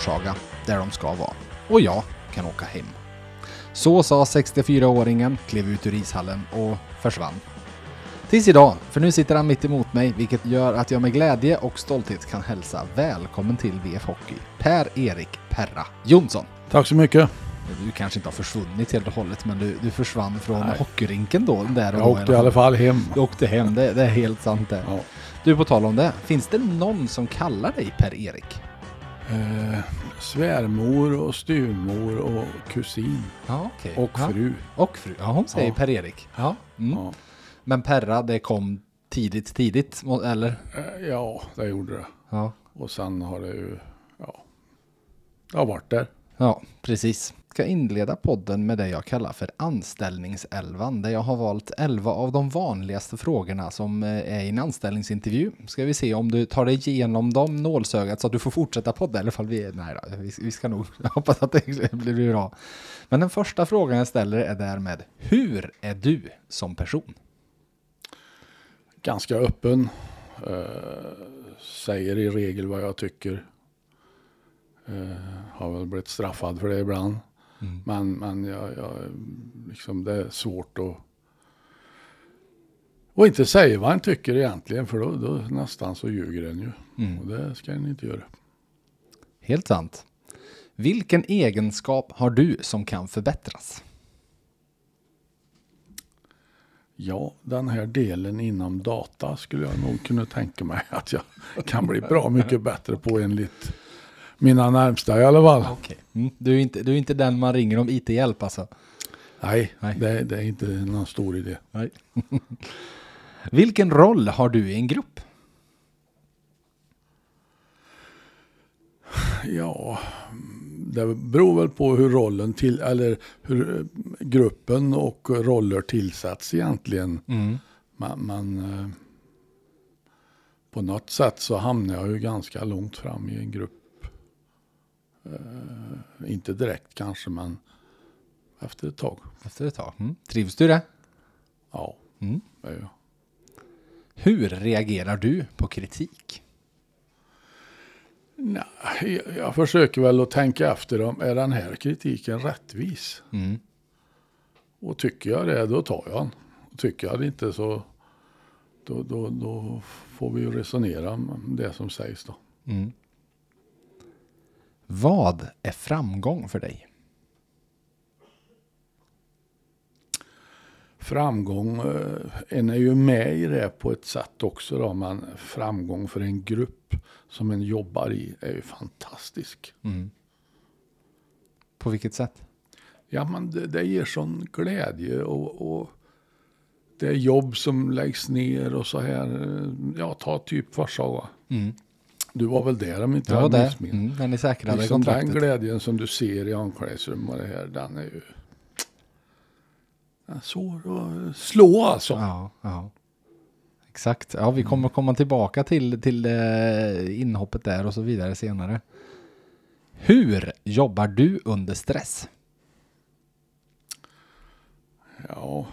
Forshaga där de ska vara. Och jag kan åka hem. Så sa 64-åringen, klev ut ur ishallen och försvann. Tills idag, för nu sitter han mitt emot mig, vilket gör att jag med glädje och stolthet kan hälsa välkommen till VF Hockey, Per-Erik Perra Jonsson. Tack så mycket. Du kanske inte har försvunnit helt och hållet, men du, du försvann från Nej. hockeyrinken då. Där Jag åkte i alla fall hem. Du åkte hem, det, det är helt sant det. Ja. Du, på tal om det, finns det någon som kallar dig Per-Erik? Eh, svärmor och styvmor och kusin Ja, okej. och ja. fru. Och fru. Ja, hon säger Ja. Per-Erik. Ja. Mm. Ja. Men Perra, det kom tidigt, tidigt, eller? Eh, ja, det gjorde det. Ja. Och sen har det ju, ja, det har varit där. Ja, precis. Ska inleda podden med det jag kallar för anställningselvan, där jag har valt 11 av de vanligaste frågorna som eh, är i en anställningsintervju. Ska vi se om du tar dig igenom dem nålsögat så att du får fortsätta podda, i alla fall vi, är nära. vi, ska nog, hoppas att det blir bra. Men den första frågan jag ställer är därmed, hur är du som person? Ganska öppen. Eh, säger i regel vad jag tycker. Eh, har väl blivit straffad för det ibland. Mm. Men, men jag, jag, liksom, det är svårt att och inte säga vad en tycker egentligen för då, då nästan så ljuger en ju. Mm. Och det ska en inte göra. Helt sant. Vilken egenskap har du som kan förbättras? Ja, den här delen inom data skulle jag nog kunna tänka mig att jag kan bli bra mycket bättre på enligt mina närmsta i alla fall. Okej. Mm. Du, är inte, du är inte den man ringer om IT-hjälp alltså? Nej, Nej. Det, det är inte någon stor idé. Vilken roll har du i en grupp? Ja, det beror väl på hur rollen till, eller hur eh, gruppen och roller tillsätts egentligen. Men, men eh, på något sätt så hamnar jag ju ganska långt fram i en grupp. Eh, inte direkt kanske, men efter ett tag. Efter ett tag. Mm. Trivs du det? Ja, Mm. det är jag. Hur reagerar du på kritik? Nej, jag, jag försöker väl att tänka efter om är den här kritiken rättvis? Mm. Och tycker jag det, då tar jag den. Tycker jag det inte så då, då, då får vi ju resonera om det som sägs då. Mm. Vad är framgång för dig? Framgång, eh, en är ju med i det på ett sätt också då, men framgång för en grupp som en jobbar i är ju fantastisk. Mm. På vilket sätt? Ja, men det, det ger sån glädje och, och det är jobb som läggs ner och så här. eh, Ja, ta typ Forshaga. Mm. Du var väl där om inte Ja, jag där. missminner Mm. När ni säkrade Liksom den kontraktet. glädjen som du ser i omklädningsrum och det här, den är ju... Den svår att slå alltså. Ja, ja. Exakt. Ja, vi kommer komma tillbaka till, till eh, inhoppet där och så vidare senare. Hur jobbar du under stress? Ja.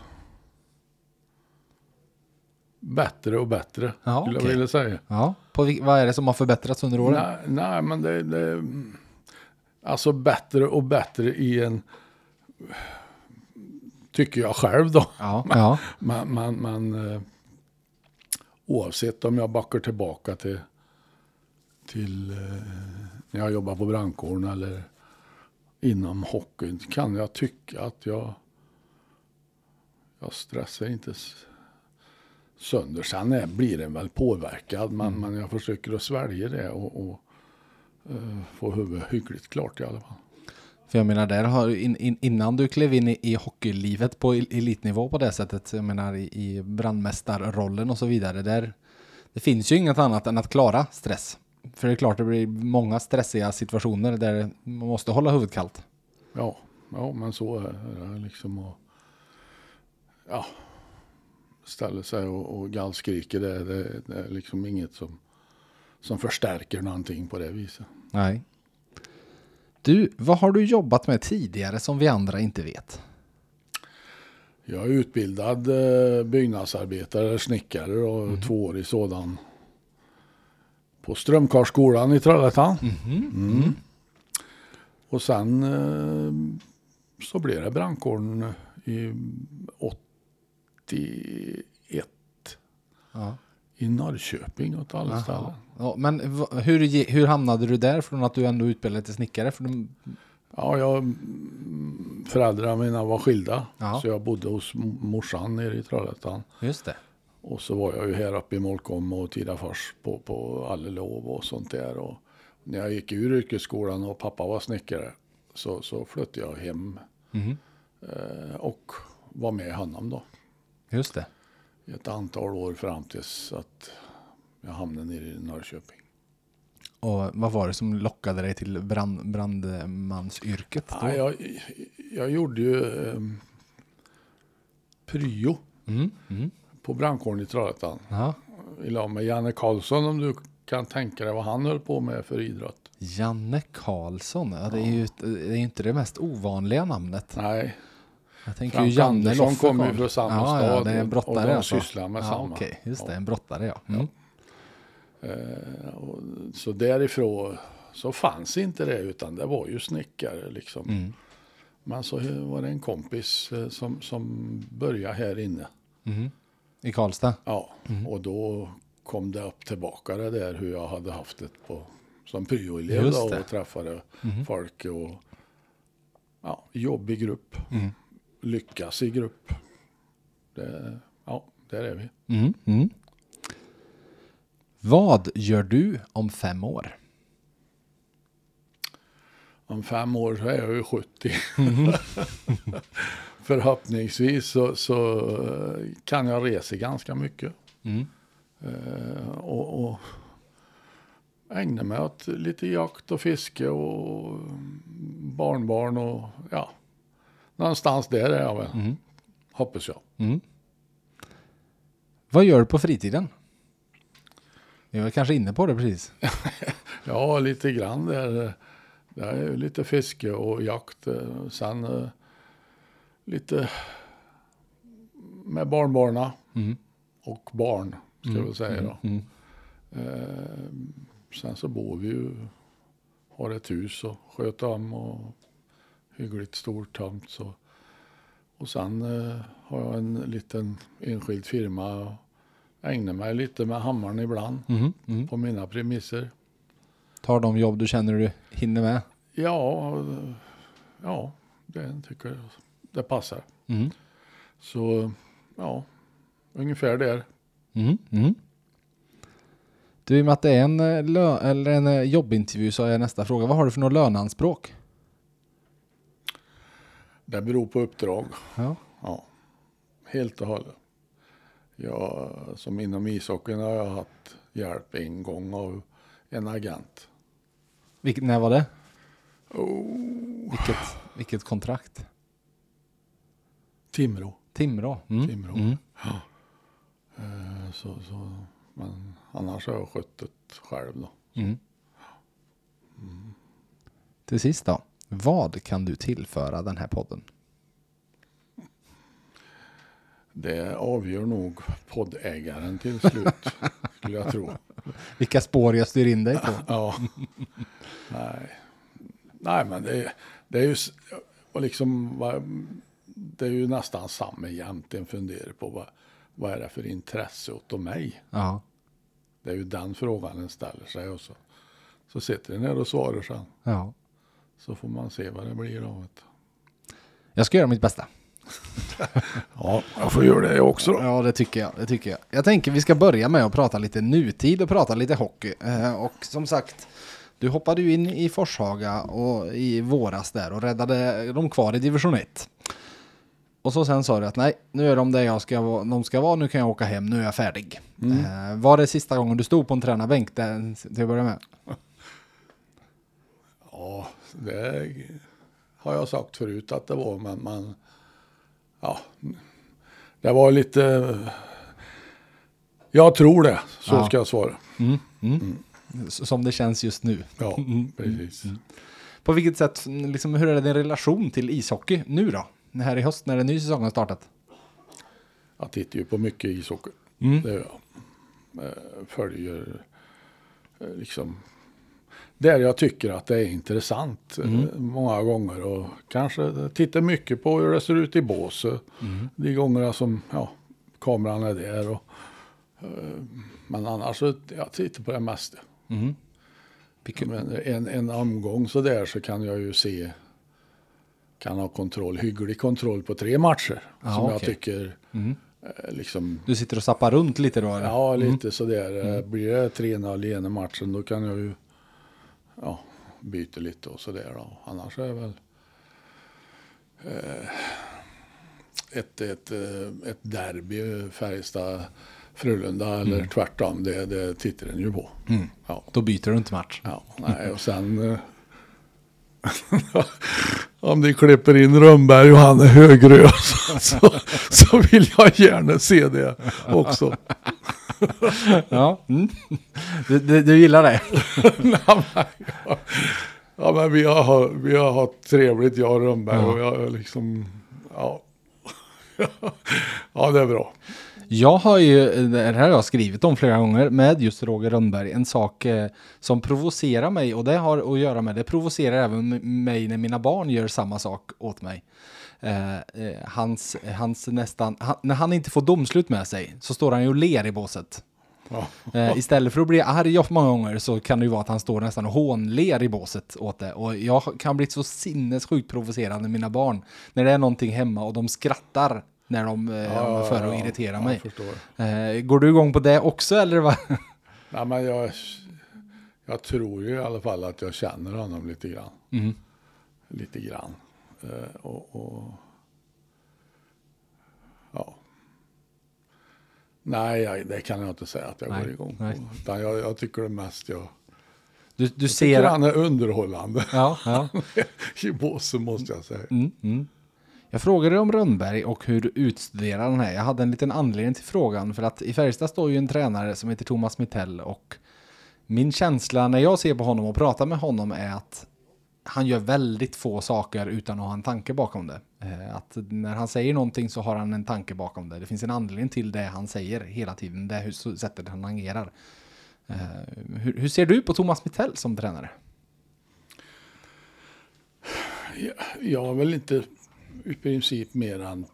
Bättre och bättre, Ja, skulle okej. jag vilja säga. Ja, på, vad är det som har förbättrats under åren? Nej, nej, men det, det... Alltså bättre och bättre i en... Tycker jag själv då. Ja, ja. Men, men, men eh, oavsett om jag backar tillbaka till, till eh, när jag jobbar på brandkåren eller inom hockeyn kan jag tycka att jag, jag stressar inte sönder. Sen är, blir den väl påverkad men, men jag försöker att svälja det och, och eh, få huvudet hyggligt klart i alla fall. För jag menar, där har, in, in, innan du klev in i, i hockeylivet på el- elitnivå på det sättet, jag menar i, i brandmästarrollen och så vidare, där det finns ju inget annat än att klara stress. För det är klart, det blir många stressiga situationer där man måste hålla huvudet kallt. Ja, ja men så är det liksom. Och, ja, ställer sig och, och gallskriker. Det, det, det är liksom inget som, som förstärker någonting på det viset. Nej. Du, vad har du jobbat med tidigare som vi andra inte vet? Jag är utbildad eh, byggnadsarbetare, snickare och tvåårig sådan på Strömkarlsskolan i Trollhättan. Mhm. Mm. Och sen eh, så blev det brandkåren i 81 Ja. i Norrköping åt alla Jaha. ställen. Ja, men hur, hur hamnade du där från att du ändå utbildade till snickare? För de, Ja, jag, mm, föräldrarna mina var skilda. Ja. Så jag bodde hos morsan nere i Trollhättan. just det. Och så var jag ju här uppe i Molkom och Tidafors på, på allelov och sånt där. Och när jag gick ur yrkesskolan och pappa var snickare så, så flyttade jag hem eh, och var med honom då. Just det. I ett antal år fram tills att jag hamnade nere i Norrköping. Och vad var det som lockade dig till brand, brandmansyrket? Ja, jag, jag gjorde ju eh, pryo Mm. Mm. på brandkåren i Trollhättan. Ja. I lag med Janne Karlsson om du kan tänka dig vad han höll på med för idrott. Janne Karlsson, ja, det är ju det är ju inte det mest ovanliga namnet. Nej, Jag tänker Frank ju Janne Andersson kommer ju från samma ja, Ja, stad det är en brottare och de alltså. sysslar med ja, samma. Okej, just det, Ja. en brottare ja. Mm. Eh, och, så därifrån så fanns inte det utan det var ju snickare liksom. Mm. Men så var det en kompis eh, som, som började här inne. Mhm. I Karlstad? Ja, Mm. och då kom det upp tillbaka det där hur jag hade haft det på, som pryoelev och träffade Mhm. folk och ja, jobb i grupp, Mm. Lyckas i grupp. Det, ja, där är vi. Mm. Mm. Vad gör du om fem år? Om fem år så är jag ju 70. Mm. Förhoppningsvis så, så kan jag resa ganska mycket. Eh, och, och ägna mig åt lite jakt och fiske och barnbarn och ja, någonstans där är jag väl, Mm. hoppas jag. Mm. Vad gör du på fritiden? Jag var kanske inne på det precis. Ja, lite grann där. Det är lite fiske och jakt. Sen eh, lite med barnbarna Mm. och barn, ska jag väl säga då. Mm. Eh, sen så bor vi ju, har ett hus och sköter om och hyggligt stor tomt. Så. Och sen eh, har jag en liten enskild firma och ägnar mig lite med hammaren ibland Mm. Mm. på mina premisser. Tar de jobb du känner du hinner med? Ja, ja det tycker jag det passar. Mm. Så ja, ungefär där. Mm. Mm. Du, i och med att det är en, eh, lö- eller en eh, jobbintervju så är nästa fråga. Vad har du för något löneanspråk? Det beror på uppdrag. Ja. Ja, helt och hållet. Jag, som inom ishockeyn har jag haft hjälp en gång av en agent. Vilket, när var det? Oh, Vilket, vilket kontrakt? Timrå. Timrå. Mm. Timrå. Mm. Eh, Så, så, men annars har jag skött det själv då. Mm. Till sist då. Vad kan du tillföra den här podden? Det avgör nog poddägaren till slut, skulle jag tro. Vilka spår jag styr in dig på? Ja. Nej. Nej, men det är, det är ju och liksom, det är ju nästan samma jämt en funderar på vad, vad är det för intresse åt mig? Ja. Det är ju den frågan en ställer sig och så, så sitter den här och svarar sen. ja. Så får man se vad det blir av det. Jag ska göra mitt bästa. Ja, jag får göra det också då. Ja, det tycker jag. Det tycker jag. Jag tänker vi ska börja med att prata lite nutid och prata lite hockey. Eh, och som sagt, du hoppade ju in i Forshaga och i våras där och räddade dem kvar i division 1. Och så sen sa du att nej, nu är de där jag ska, de ska vara, nu kan jag åka hem, nu är jag färdig. Eh, var det sista gången du stod på en tränarbänk där, till att börja med? Ja, det har jag sagt förut att det var, men man... Ja, det var lite... Jag tror det, så Ja. ska jag svara. Mm. Mm. S- Som det känns just nu. Ja, precis. På vilket sätt, liksom, hur är det din relation till ishockey nu då? Här i höst när en ny säsong har startat? Jag tittar ju på mycket ishockey. Mm. Det gör jag. Eh, Följer eh, liksom där jag tycker att det är intressant eh, Mm. många gånger. Och kanske tittar mycket på hur det ser ut i bås. Mm. De gångerna som ja, kameran är där. Och, eh, men annars så jag tittar på det mesta. Mm. En, en omgång så där så kan jag ju se kan ha kontroll, hygglig kontroll på tre matcher. Ja, som jag okej. tycker Mm. eh, liksom Du sitter och zappar runt lite då? eller? Ja, lite sådär. Eh, Blir det 3-0 i ena matchen då kan jag ju ja, byta lite och sådär. Annars är det väl eh, ett, ett, eh, ett derby, Färjestad, Frölunda eller tvärtom. Det, det tittar den ju på. Mm. Ja, Då byter du inte match? ja, nej, och sen eh, om de klipper in Rönnberg och han är högrös så, så vill jag gärna se det också. Ja, mm. du, du, du gillar det? Ja. men vi har, vi har haft trevligt, jag och Rönnberg. Ja. Och jag liksom, ja. ja, det är bra. Jag har ju, det här har jag skrivit om flera gånger med just Roger Rönnberg, en sak eh, som provocerar mig och det har att göra med, det provocerar även mig när mina barn gör samma sak åt mig. Eh, eh, hans, hans nästan, han, när han inte får domslut med sig så står han ju och ler i båset. Ja. Eh, istället för att bli arg många gånger så kan det ju vara att han står nästan och hånler i båset åt det. Och jag kan bli så sinnessjukt provocerad med mina barn. När det är någonting hemma och de skrattar när de eh, för att irritera ja, mig. Eh, går du igång på det också eller vad? Ja, men jag, jag tror ju i alla fall att jag känner honom lite grann. Mm. Lite grann. Eh, och, och, ja. Nej, det kan jag inte säga att jag Nej, går igång på. nej. Utan jag, jag tycker det mest jag, Du, du jag ser... han är underhållande. Ja, ja. I båsen måste jag säga. Mm, mm. Jag frågade om Rönnberg och hur du utstuderar den här. Jag hade en liten anledning till frågan för att i Färjestad står ju en tränare som heter Thomas Mittell och min känsla när jag ser på honom och pratar med honom är att han gör väldigt få saker utan att ha en tanke bakom det. Eh, Att när han säger någonting så har han en tanke bakom det. Det finns en anledning till det han säger hela tiden, det hur- sättet han agerar. Eh, Hur, hur ser du på Thomas Mittell som tränare? Jag, jag har väl inte i princip mer än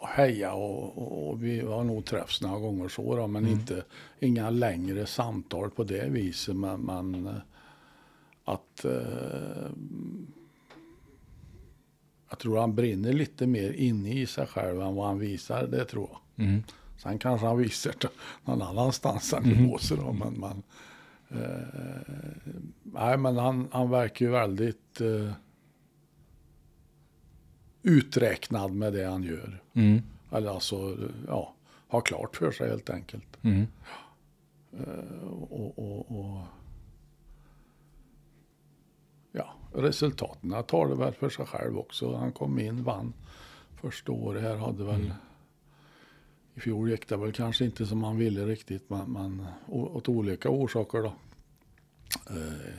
ja, heja och, och, och vi har nog träffats några gånger så då, men inte inga längre samtal på det viset. Men, men eh, att eh, jag tror han brinner lite mer inne i sig själv än vad han visar, det tror jag. Mm. Sen kanske han visar det någon annanstans än i båset då, men, men eh, nej, men han, han verkar ju väldigt eh, uträknad med det han gör. Mm. Eller alltså, ja, har klart för sig helt enkelt. Mm. Och, och, och ja, resultaten tar det väl för sig själv också. Han kom in, vann första året här, hade väl i fjol gick det väl kanske inte som han ville riktigt, men, men åt olika orsaker då. Eh,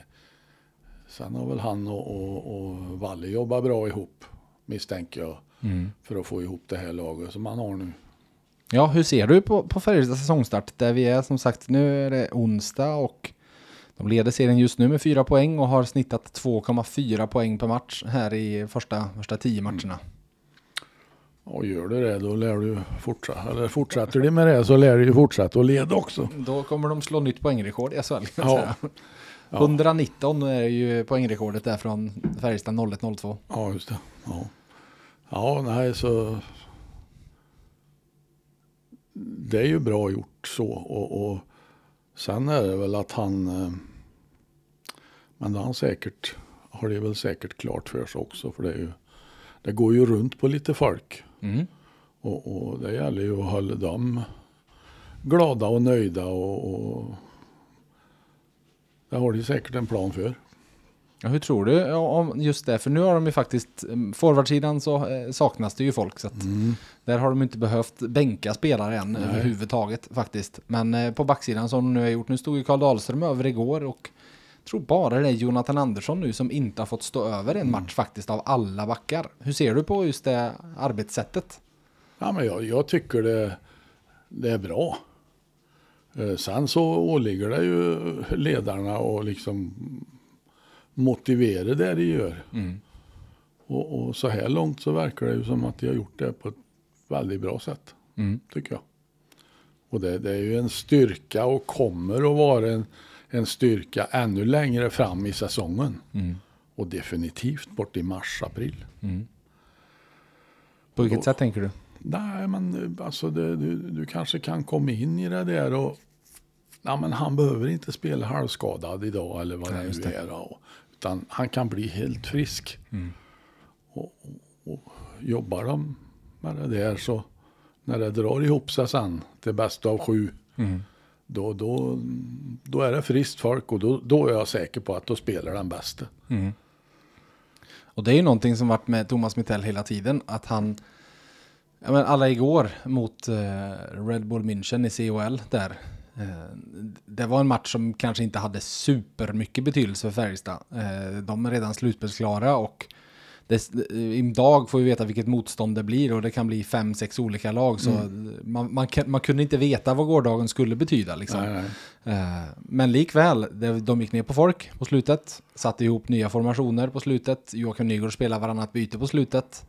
sen har väl han och, och, och Valle jobbat bra ihop, misstänker jag, Mm. för att få ihop det här laget som han har nu. Ja, hur ser du på, på Färjestads säsongstart? Där vi är som sagt, nu är det onsdag och de leder serien just nu med fyra poäng och har snittat 2,4 poäng per match här i första, första tio matcherna. Och gör du det då lär du fortsätta. Eller fortsätter de med det så lär du ju fortsätta att leda också. Då kommer de slå nytt poängrekord i SHL. Ja. 119 är ju poängrekordet där från Färjestad 0102. Ja, just det. Ja, ja nej så. Det är ju bra gjort så. Och, och sen är det väl att han. eh, Men han säkert. Har det väl säkert klart för sig också. För det är ju. Det går ju runt på lite folk. Mm. Och, och det gäller ju att hålla dem glada och nöjda. Och, och det har de säkert en plan för. Ja, hur tror du om just det? För nu har de ju faktiskt, mm, forwardsidan så eh, saknas det ju folk. Så att Där har de inte behövt bänka spelare än Nej. överhuvudtaget faktiskt. Men eh, på backsidan som de nu har gjort, nu stod ju Karl Dahlström över igår och jag tror bara det är Jonathan Andersson nu som inte har fått stå över en match faktiskt av alla backar. Hur ser du på just det arbetssättet? Ja, men jag, jag tycker det, det är bra. Eh, Sen så åligger det ju ledarna att liksom motivera det de gör. Mm. Och, och så här långt så verkar det ju som att de har gjort det på ett väldigt bra sätt. Mm. Tycker jag. Och det, det är ju en styrka och kommer att vara en, en styrka ännu längre fram i säsongen. Mm. Och definitivt bort i mars, april. På vilket sätt tänker du? Nej, men alltså det, du, du kanske kan komma in i det där och ja, men han behöver inte spela halvskadad idag eller vad Nej, det nu det. är. Då. Utan han kan bli helt frisk. Mm. Och, och, och jobbar de med det där så när det drar ihop sig sen till bästa av sju Mm. då, då, då är det friskt folk och då, då är jag säker på att då spelar den bästa. Mm. Och det är ju någonting som varit med Thomas Mittell hela tiden. Att han, ja men alla igår mot eh, Red Bull München i COL där. Eh, det var en match som kanske inte hade supermycket betydelse för Färjestad. Eh, de är redan slutspelsklara och det, idag får vi veta vilket motstånd det blir och det kan bli fem, sex olika lag. Så man, man, kan- man kunde inte veta vad gårdagen skulle betyda. Liksom. Nej, nej. Eh, Men likväl, det- de gick ner på folk på slutet, satte ihop nya formationer på slutet, Joakim Nygård spelar varannat byte på slutet.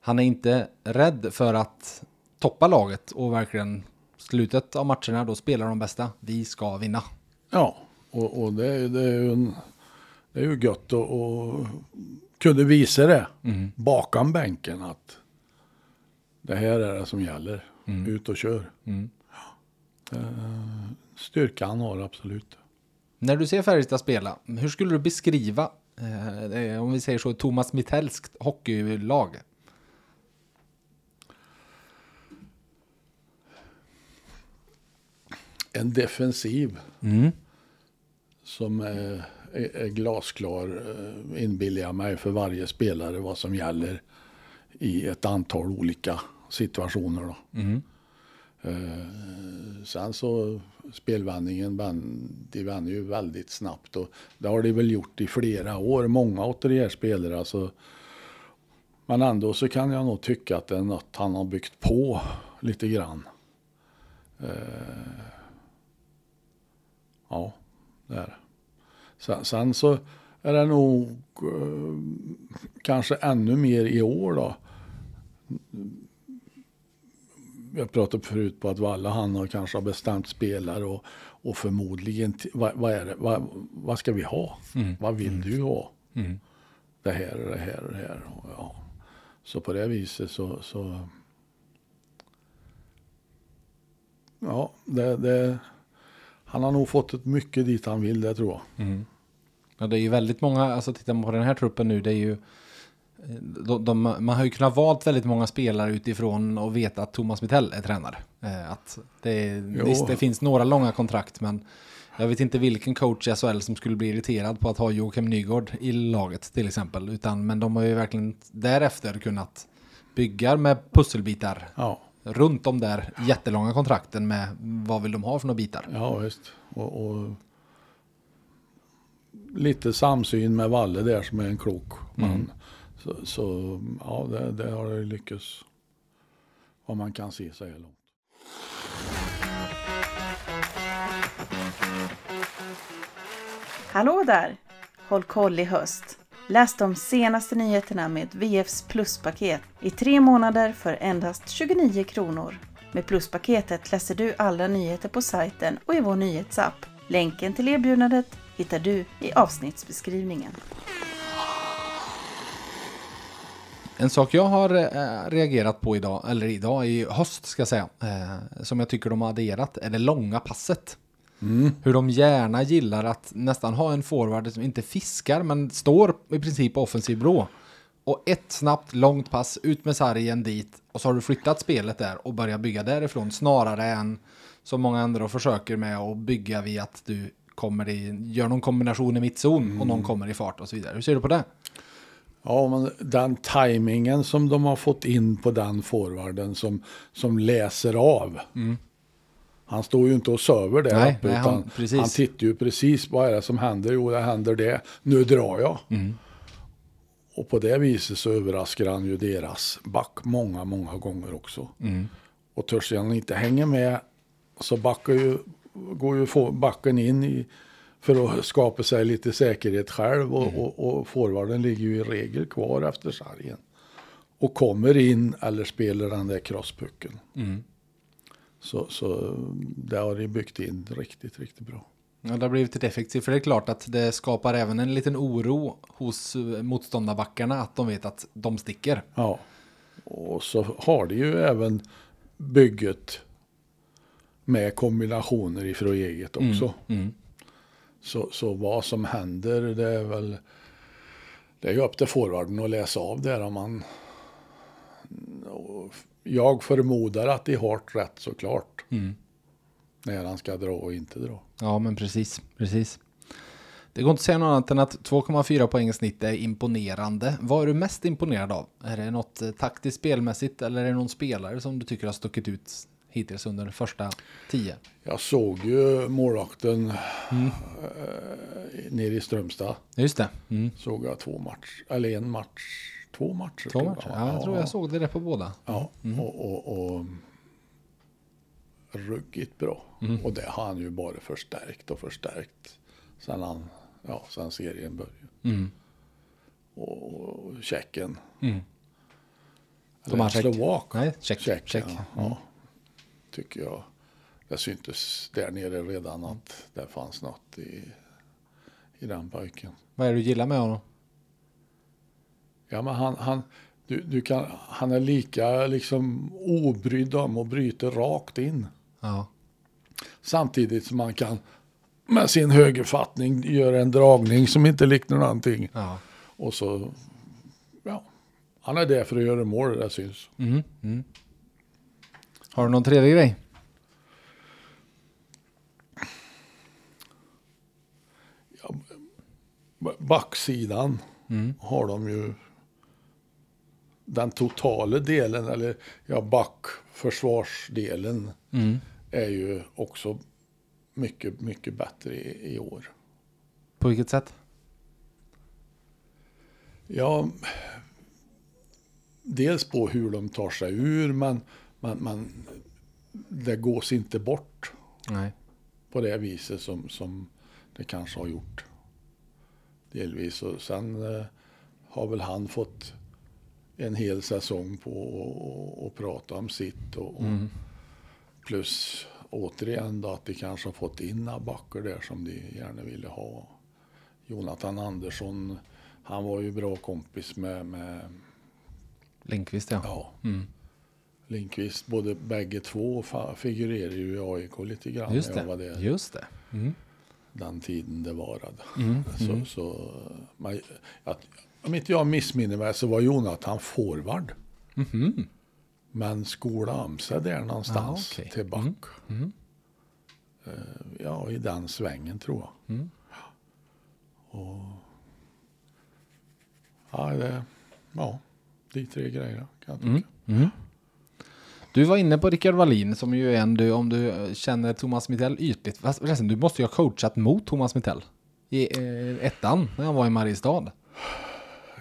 Han är inte rädd för att toppa laget och verkligen slutet av matcherna, då spelar de bästa. Vi ska vinna. Ja, och, och det, är- det är ju en, det är ju gött att och kunde visa det bakom bänken att det här är det som gäller. Ut och kör. Mm. Eh, Styrka han har absolut. När du ser Färjestad spela, hur skulle du beskriva, eh, om vi säger så, Thomas Mittelskt hockeylag? En defensiv Mm. som är, är, glasklar eh, inbillar jag mig för varje spelare vad som gäller i ett antal olika situationer. Då. Mm. Eh, sen så spelvändningen, vän- de vände ju väldigt snabbt och det har de väl gjort i flera år, många av de här spelare. Alltså, men ändå så kan jag nog tycka att det är något han har byggt på lite grann. Eh, ja, det är det. Sen, sen så är det nog eh, kanske ännu mer i år då jag pratade förut på att Valla han har kanske bestämt spelare och, och förmodligen vad, vad är det, vad, vad ska vi ha? Mm. Vad vill du ha? Mm. Det här och det här och det här. Ja. Så på det viset så, så ja, det, det, han har nog fått ett mycket dit han vill, det tror jag. Mm. Ja, det är ju väldigt många, alltså tittar man på den här truppen nu, det är ju eh, de, de, man har ju kunnat valt väldigt många spelare utifrån och veta att Thomas Mittell är tränare. Eh, att det, visst, det finns några långa kontrakt, men jag vet inte vilken coach i SHL som skulle bli irriterad på att ha Joakim Nygård i laget till exempel. Utan, men de har ju verkligen därefter kunnat bygga med pusselbitar Ja, runt de där jättelånga kontrakten med vad vill de ha för några bitar. ja visst. Och, och lite samsyn med Valle där som är en klok man. Mm. Så, så ja, det, det har det lyckats. Vad man kan se så här långt. Hallå där! Håll koll i höst. Läs de senaste nyheterna med VFs pluspaket i tre månader för endast 29 kronor. Med pluspaketet läser du alla nyheter på sajten och i vår nyhetsapp. Länken till erbjudandet hittar du i avsnittsbeskrivningen. En sak jag har eh, reagerat på idag, eller idag i höst ska jag säga, eh, som jag tycker de har adderat, är det långa passet. Hur de gärna gillar att nästan ha en forward som inte fiskar, men står i princip på offensiv blå. Och ett snabbt, långt pass ut med sargen dit och så har du flyttat spelet där och börjat bygga därifrån snarare än som många andra försöker med att bygga via att du kommer i, gör någon kombination i mittzon och någon kommer i fart och så vidare. Hur ser du på det? Ja, men den tajmingen som de har fått in på den forwarden som, som läser av. Han står ju inte och söver där Nej, uppe, nej, han- utan precis. han tittar ju precis vad är det som händer. Jo, det händer det. Nu drar jag. Mm. Och på det viset så överraskar han ju deras back många, många gånger också. Mm. Och törs han inte hänga med så backar ju går ju backen in i, för att skapa sig lite säkerhet själv och, och, och forwarden ligger ju i regel kvar efter sargen. Och kommer in eller spelar den där crosspucken. Så, så det har de byggt in riktigt, riktigt bra. Ja, det har blivit effektivt, för det är klart att det skapar även en liten oro hos eh, motståndarbackarna att de vet att de sticker. Ja. Och så har de ju även bygget med kombinationer ifrån eget också. Mm. Så, så vad som händer det är väl det är ju upp till forwarden att läsa av det om man jag förmodar att de har rätt såklart. Mm. När han ska dra och inte dra. Ja, men precis, precis. Det går inte att säga något annat än att 2,4 poäng i snitt är imponerande. Vad är du mest imponerad av? Är det något eh, taktiskt spelmässigt eller är det någon spelare som du tycker har stuckit ut hittills under första tio? Jag såg ju målvakten Mm. eh, nere i Strömstad. Just det. Mm. Såg jag två matcher, eller en match, två matcher. Två matcher. Ja, jag tror jag såg det där på båda. Ja, och, och, och ruggigt bra. Mm. Och det har han ju bara förstärkt och förstärkt sen, han, ja, sen serien började. Mm. Och, Tjeckien. Mm. Slovak. Nej, check. Ja, ja. Tycker jag. Det syntes där nere redan att det fanns något i, i den pojken. Vad är det du gillar med honom? Ja, men han, han, du, du kan, han är lika liksom obrydd om att bryta rakt in. Ja. Samtidigt som man kan med sin högerfattning göra en dragning som inte liknar någonting. ja. Och så, ja, han är där för att göra mål, det syns. Mm. Mm. Har du någon tredje grej? Backsidan har de ju den totala delen, eller ja, backförsvarsdelen Mm. är ju också mycket, mycket bättre i, i år. På vilket sätt? Ja, dels på hur de tar sig ur, men, men, men det gås inte bort Nej. på det viset som, som det kanske har gjort. Delvis. Och sen eh, har väl han fått en hel säsong på att- att prata om sitt. Och, och Mm. Plus återigen då att de kanske har fått in backar där som de gärna ville ha. Jonathan Andersson, han var ju bra kompis med, med Lindqvist ja. ja, Mm. Lindqvist. Både bägge två figurerar ju i AIK lite grann. Just jag var det. där. Just det. Mm. den tiden det varade. Mm. Så, så, man, att, om inte jag missminner mig så var Jonathan forward. Mhm. Men skola om sig där någonstans Ah, okej. till back. Mm. Eh, Ja, i den svängen tror jag. Mm. Och, ja, det, ja, de tre grejerna kan jag tycka. Mm. Mm. Du var inne på Rickard Wallin som ju är en, du, om du eh, känner Thomas Mittell ytligt. Fast du måste ju ha coachat mot Thomas Mittell. I eh, ettan, när han var i Mariestad.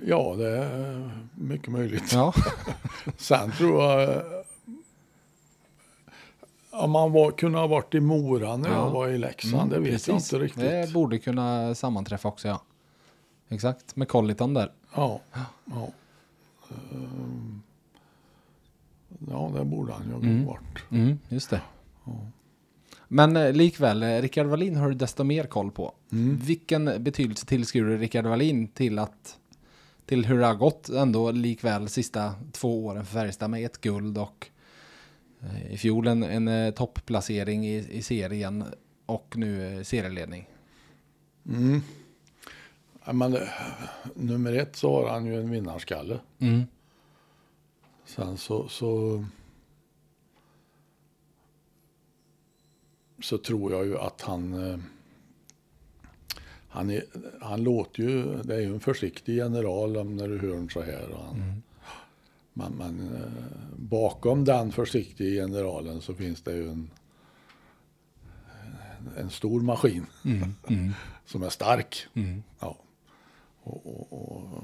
Ja, det är mycket möjligt. Ja. Sen tror jag eh, om man var, kunde ha varit i Mora när Ja. jag var i Leksand, det vet jag precis. inte riktigt. Det borde kunna sammanträffa också, ja. Exakt, med Colliton där. Ja, ja. Ehm, ja, det borde han ju ha Mm. varit. Mm, just det. Men eh, likväl, eh, Rickard Wallin har du desto mer koll på. Mm. Vilken betydelse tillskriver du Rickard Wallin till att till hur det har gått ändå likväl sista två åren för Färjestad med ett guld och eh, i fjol en, en eh, topplacering i, i serien och nu eh, serieledning. Mm. Men, nummer ett så har han ju en vinnarskalle. Mm. Sen så, så, så tror jag ju att han, han, är, han låter ju, det är ju en försiktig general när du hör honom så här. Och han, Men, men eh, bakom den försiktiga generalen så finns det ju en, en stor maskin Mm. Mm. som är stark. Mm. Ja. Och, och, och,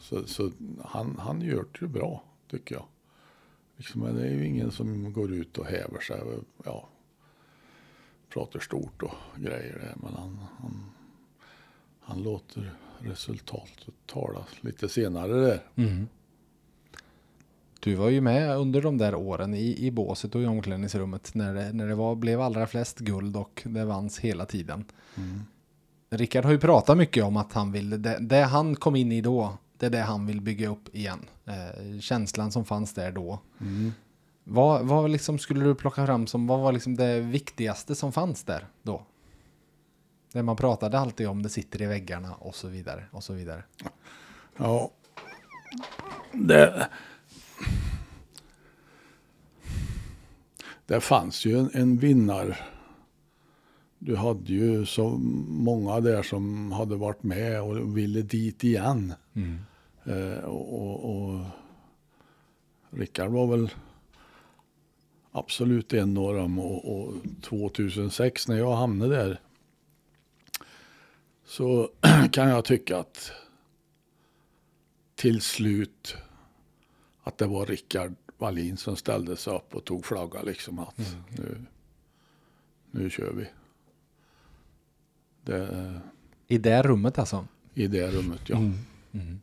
så så han, han gör det ju bra, tycker jag. Liksom, det är ju ingen som går ut och häver sig. Ja. pratar stort och grejer. Men han, han, han låter resultatet tala lite senare där. Mm. Du var ju med under de där åren i, i båset och i omklädningsrummet när det, när det var, blev allra flest guld och det vanns hela tiden. Mm. Rickard har ju pratat mycket om att han vill, det, det han kom in i då, det är det han vill bygga upp igen. Eh, känslan som fanns där då. Mm. Vad, vad liksom skulle du plocka fram som, vad var liksom det viktigaste som fanns där då? Det man pratade alltid om, det sitter i väggarna och så vidare och så vidare. Ja. Det, det fanns ju en, en vinnare. Du hade ju så många där som hade varit med och ville dit igen. Eh, och, och, och Rickard var väl absolut en av dem. Och, och 2006 när jag hamnade där så kan jag tycka att till slut att det var Rickard Wallin som ställde sig upp och tog flagga liksom att nu, nu kör vi. Det, I det rummet alltså? I det rummet ja. Mm.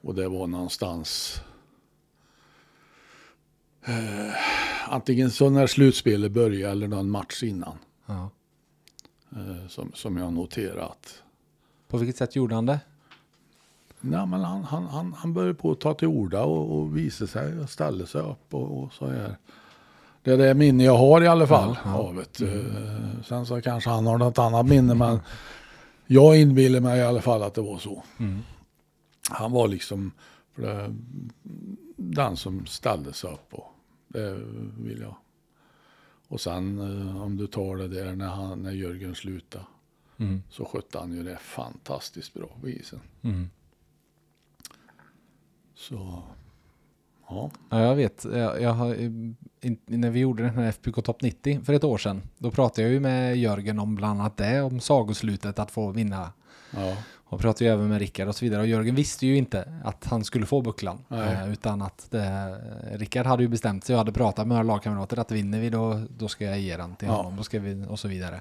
Och det var någonstans eh, antingen så när slutspelet började eller någon match innan. Ja. Eh, som, som jag noterat. På vilket sätt gjorde han det? Nej, men han, han, han, han började på att ta till orda och, och visa sig och ställa sig upp och, och så här. Det är det minne jag har i alla fall Ja, av det. Eh, Sen så kanske han har något annat minne men jag inbillar mig i alla fall att det var så. Mm. Han var liksom det, den som ställde sig upp och det vill jag. Och sen eh, om du tar det där när, han, när Jörgen slutade Mm. så skötte han ju det fantastiskt bra på isen. Mm. Så ja, Ja, jag vet. Jag, jag har, in, när vi gjorde den här FBK Top 90 för ett år sedan, då pratade jag ju med Jörgen om bland annat det, om sagoslutet att få vinna. ja, Och pratade ju även med Rickard och så vidare. Och Jörgen visste ju inte att han skulle få bucklan. Eh, utan att det, Rickard hade ju bestämt sig och hade pratat med några lagkamrater att vinner vi då, då ska jag ge den till Ja. honom. Då ska vi, och så vidare.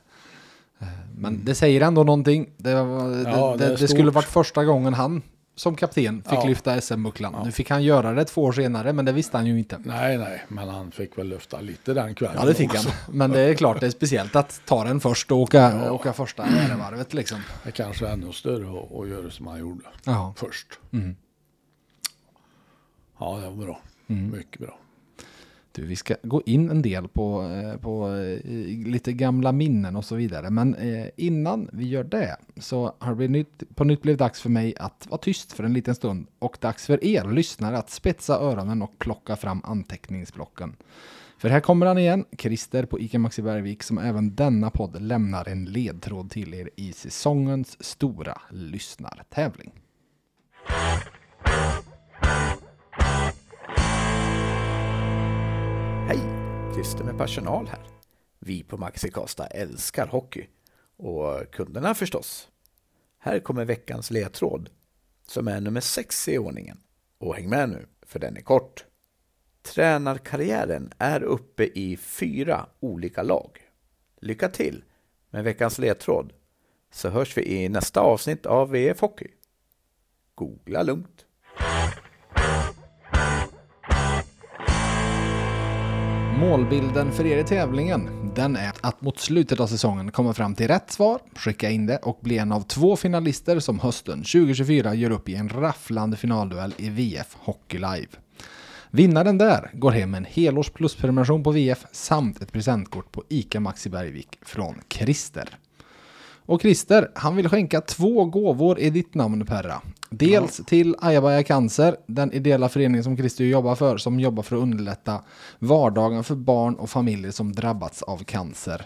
Eh, Men det säger ändå någonting. Det, var, Ja, det det, det skulle varit första gången han som kapten fick Ja. lyfta SM-bucklan. Ja. Nu fick han göra det två år senare, men det visste han ju inte. nej, nej, men han fick väl lyfta lite den kvällen. Ja, det fick också. han. Men det är klart, det är speciellt att ta den först och åka, åka första ärevarvet liksom. Det är kanske är ännu större att, göra som han gjorde Ja. först. Mm. Ja, det var bra. Mm. Mycket bra. Du, vi ska gå in en del på, eh, på eh, lite gamla minnen och så vidare. Men eh, innan vi gör det så har det blivit nytt, på nytt blivit dags för mig att vara tyst för en liten stund och dags för er lyssnare att spetsa öronen och plocka fram anteckningsblocken. För här kommer han igen, Christer på ICA Maxi Bergvik som även denna podd lämnar en ledtråd till er i säsongens stora lyssnartävling. Christer med personal här. Vi på Maxi Costa älskar hockey. Och kunderna förstås. Här kommer veckans ledtråd. Som är nummer sex i ordningen. Och häng med nu, för den är kort. Tränarkarriären är uppe i fyra olika lag. Lycka till med veckans ledtråd. Så hörs vi i nästa avsnitt av VF Hockey. Googla lugnt. Målbilden för er i tävlingen, den är att mot slutet av säsongen komma fram till rätt svar, skicka in det och bli en av två finalister som hösten 2024 gör upp i en rafflande finalduell i VF Hockey Live. Vinnaren där går hem med en helårs plusprenumeration på VF samt ett presentkort på ICA Maxi Bergvik från Christer. Och Christer, han vill skänka två gåvor i ditt namn Perra. Dels till Ajabaja Cancer, den ideella förening som Christer jobbar för, som jobbar för att underlätta vardagen för barn och familjer som drabbats av cancer.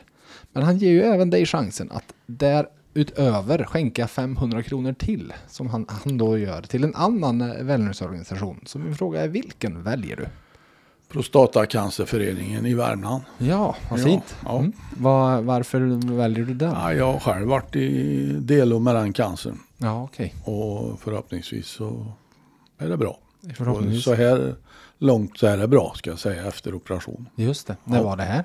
Men han ger ju även dig chansen att därutöver skänka 500 kronor till, som han, han då gör, till en annan eh, välgörenhetsorganisation. Så min fråga är, vilken väljer du? Prostatacancerföreningen i Värmland. Ja, vad Ja, fint. ja. Mm. Var, varför väljer du den? Ja, jag har själv varit i delo med den cancern. Ja, okej. Och förhoppningsvis så är det bra. Förhoppningsvis. Och så här långt så är det bra ska jag säga efter operation. Just det, när Ja. var det här?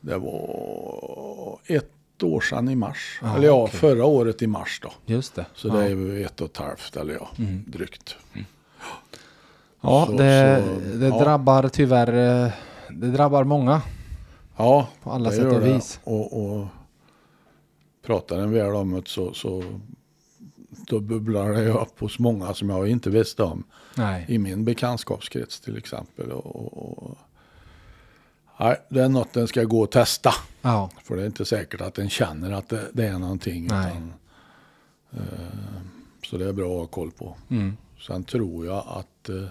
Det var ett år sedan i mars. Ja, eller ja, okej. förra året i mars då. Just det. Så ja. det är ett och ett halvt eller ja, Mm. drygt. Ja, så- det, så- det ja. drabbar tyvärr, eh, det drabbar många Ja, på alla det sätt gör och det. vis. Och, och pratar en väl om det så, så då bubblar det upp hos många som jag inte visste om. Nej. I min bekantskapskrets till exempel. Och, och, nej, det är något den ska gå och testa. Ja, För det är inte säkert att den känner att det, det är någonting. Utan, eh, så det är bra att ha koll på. mm. Sen tror jag att eh,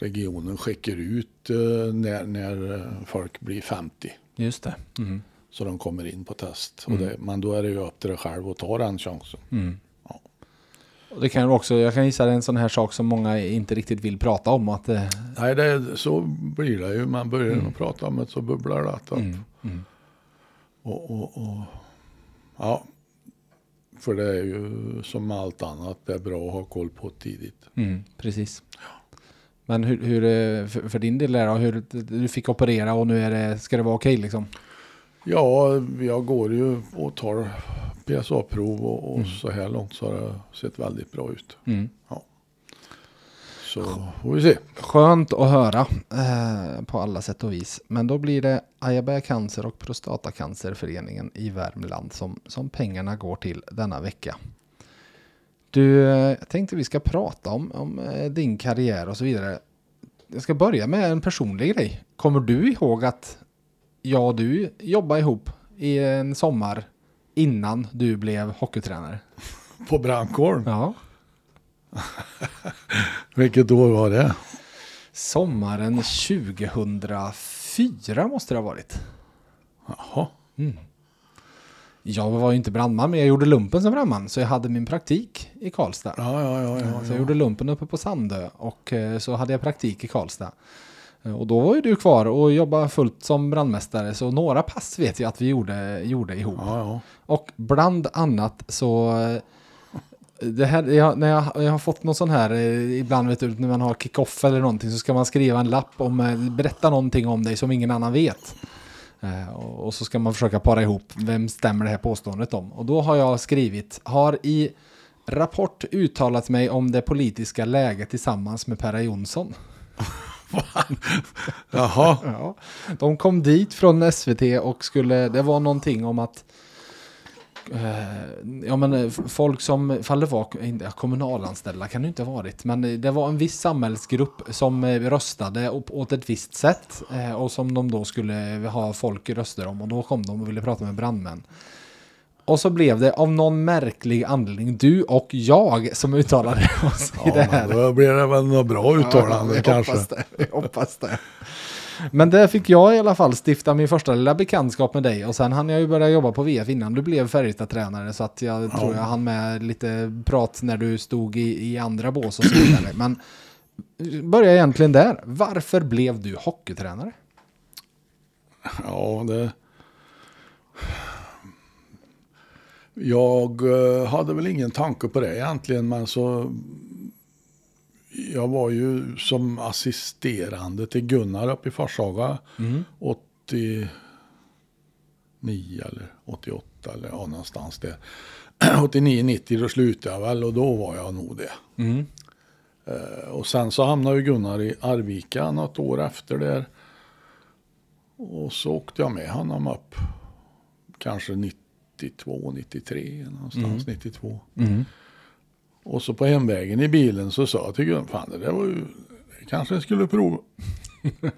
regionen skickar ut eh, när, när eh, folk blir 50. just det. Mm. Så de kommer in på test. Mm. Det, men då är det ju upp till dig själv att ta den chansen. Mm. Ja. Och det kan också, jag kan gissa det är en sån här sak som många inte riktigt vill prata om. Att, eh, Nej, det, så blir det ju. Man börjar Mm. att prata om det så bubblar det upp. mm. Mm. Och, och, och, ja, för det är ju som allt annat, det är bra att ha koll på tidigt. Mm, precis. Men hur, hur eh, för, för din del är det hur du fick operera och nu är det, ska det vara okej liksom? Ja, jag går ju och tar PSA-prov och, och Mm. så här långt så har det sett väldigt bra ut. Mm. Så får vi se. Skönt att höra eh, på alla sätt och vis. Men då blir det Ajaberg Cancer och Prostatacancerföreningen i Värmland som, som pengarna går till denna vecka. Du, eh, jag tänkte vi ska prata om, om eh, din karriär och så vidare. Jag ska börja med en personlig grej. Kommer du ihåg att jag och du jobbade ihop i en sommar innan du blev hockeytränare? På brandkåren. Ja. Vilket år var det? Sommaren 2004 måste det ha varit. Jaha. Jag var ju inte brandman, men jag gjorde lumpen som brandman. Så jag hade min praktik i Karlstad. Ja, ja, ja. ja, Så jag ja. gjorde lumpen uppe på Sandö och eh, så hade jag praktik i Karlstad. Eh, Och då var ju du kvar och jobbade fullt som brandmästare. Så några pass vet jag att vi gjorde, gjorde ihop. ja, ja. Och bland annat så... eh, Det här, jag, när jag, jag har fått någon sån här, ibland vet du, när man har kick-off eller någonting så ska man skriva en lapp om, berätta någonting om dig som ingen annan vet. Eh, och, så ska man försöka para ihop, vem stämmer det här påståendet om? Och då har jag skrivit, har i rapport uttalat mig om det politiska läget tillsammans med Perra Jonsson. Jaha. Ja, de kom dit från SVT och skulle, det var någonting om att Ja men eh, folk som, fall det var inte- kommunalanställda kan det inte ha varit, men eh, det var en viss samhällsgrupp som eh, röstade åt ett visst sätt eh, och som de då skulle ha folk röster om och då kom de och ville prata med brandmän. Och så blev det av någon märklig anledning du och jag som uttalade oss i det Ja, här. då blir det väl något bra uttalande Ja, kanske. Hoppas det, hoppas det. Men där fick jag i alla fall stifta min första lilla bekantskap med dig och sen hann jag ju börja jobba på VF innan du blev Färjestad-tränare så att jag tror jag hann med lite prat när du stod i, i andra bås och så vidare. Men börja egentligen där. Varför blev du hockeytränare? Ja, det... Jag eh, hade väl ingen tanke på det egentligen, men så... Jag var ju som assisterande till Gunnar uppe i Forshaga 89 eller 88 eller ja, någonstans där. 89-90 då slutade jag väl och då var jag nog det. Mm. Eh, Och sen så hamnade ju Gunnar i Arvika något år efter där. Och så åkte jag med honom upp. Kanske 92, 93 någonstans 92. Mm. Och så på hemvägen i bilen så sa jag till Gunnar, fan det där var ju, kanske jag skulle prova.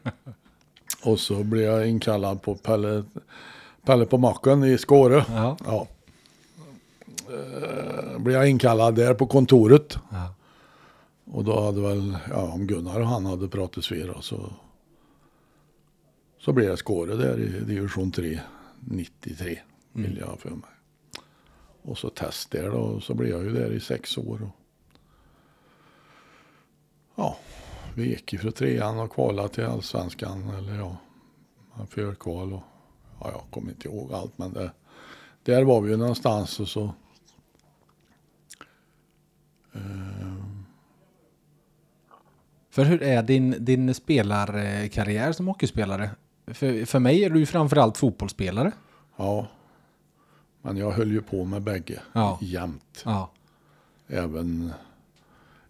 och så blev jag inkallad på Pelle, Pelle på macken i Skåre. Ja. Ja. Eh, blev jag inkallad där på kontoret. Ja. Och då hade väl, ja om Gunnar och han hade pratat svira så så blev jag Skåre där i division 3, 93 vill jag ha för mig. Och så test där då, och så blev jag ju där i sex år. Och, ja, vi gick ifrån trean och kvalade till allsvenskan eller ja, förkval och ja, jag kommer inte ihåg allt men det, där var vi ju någonstans och så För hur är din, din spelarkarriär som hockeyspelare? För, för mig är du ju framförallt fotbollsspelare. Ja. Men jag höll ju på med bägge Ja. jämt. Ja. Även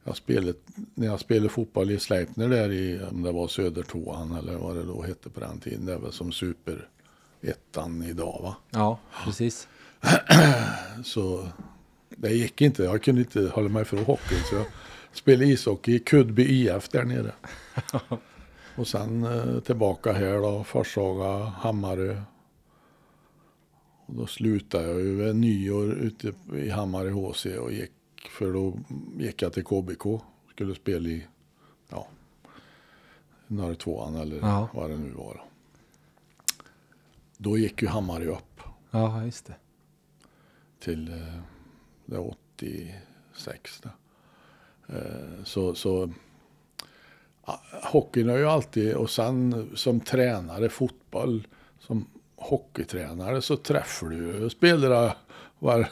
jag spelade, när jag spelade fotboll i Sleipner där i, om det var Södertåan eller vad det då hette på den tiden. Det är väl som superettan idag va. Ja, precis. Så det gick inte. Jag kunde inte hålla mig från hockeyn. Så jag spelade ishockey i Kudby IF där nere. Och sen eh, tillbaka här då. Forshaga, Hammarö. Och då slutade jag ju vid nyår ute i Hammarö HC och gick. För då gick jag till KBK. Skulle spela i, ja, norr tvåan eller Ja. vad det nu var. Då. gick ju Hammarö upp Ja, just det. till eh, det är 86. Då. Eh, så, så hockeyn har ju alltid, och sen som tränare fotboll, hockeytränare så träffar du spelare var,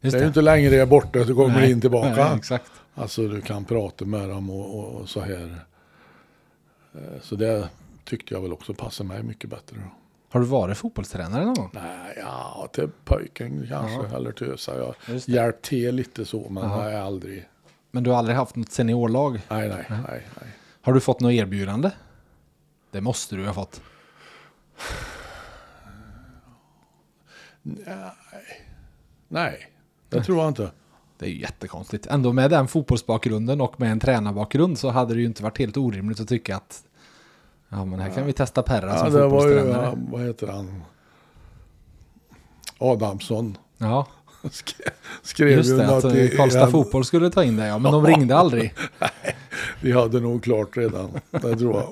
Just det är ju inte längre är borta så kommer du in tillbaka. Nej, exakt. Alltså du kan prata med dem och, och, och så här. Eh, Så det tyckte jag väl också passade mig mycket bättre. Då. Har du varit fotbollstränare någon gång? Nej, ja, till pojken kanske, eller till så Jag hjälpt till lite så, men Ja. nej, aldrig. Men du har aldrig haft något seniorlag? Nej, nej, nej, nej. Har du fått något erbjudande? Det måste du ha fått. Nej, det tror jag inte. Det är ju jättekonstigt. Ändå med den fotbollsbakgrunden och med en tränarbakgrund så hade det ju inte varit helt orimligt att tycka att ja men här kan vi testa Perra Ja, som var ju, fotbollstränare. ja, vad heter han? Adamsson Ja, skrev, just ju det. Att eh, i- Karlstad i- Fotboll skulle ta in det ja, men de ringde aldrig. Vi hade nog klart redan, det tror jag.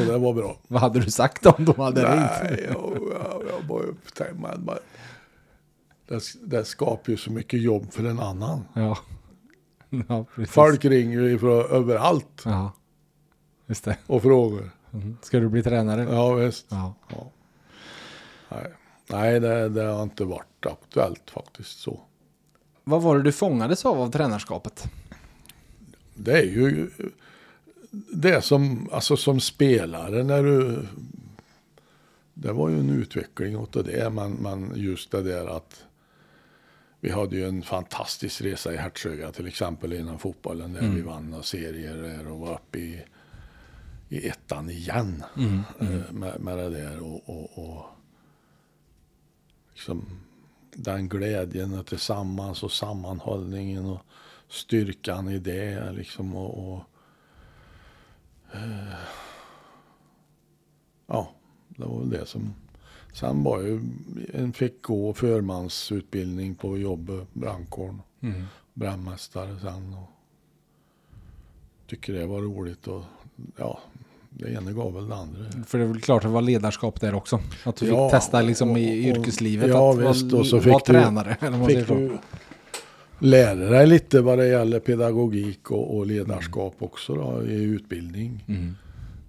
Och det var bra. Vad hade du sagt om de hade ringt? Nej, jag, jag, jag bara upptäckte man bara, det, det skapar ju så mycket jobb för en annan. Ja. ja, precis. Folk ringer ju från överallt Ja, just det. och frågar. Mm. Ska du bli tränare? Ja, visst. Ja. Ja. Nej, Nej det, det har inte varit aktuellt faktiskt så. Vad var det du fångades av av tränarskapet? Det är ju det som, alltså som spelare när du... Det var ju en utveckling åt det, men, men just det där att vi hade ju en fantastisk resa i Hertsöga till exempel inom fotbollen där vi vann några serier och var uppe i, i ettan igen eh, Med, med det där. Och, och, och liksom den glädjen och tillsammans och sammanhållningen och styrkan i det liksom och, och eh, ja, det var väl det som sen var ju en fick gå förmansutbildning på jobbet, brandkåren, Mm. brandmästare sen och tycker det var roligt och ja, det ena gav väl det andra. För det är väl klart att det var ledarskap där också. Att du Ja, fick testa liksom och- i och- yrkeslivet ja, att visst, och så vara fick du- tränare. Eller Fick du lära dig lite vad det gäller pedagogik och, och ledarskap också då, i utbildning. Mm.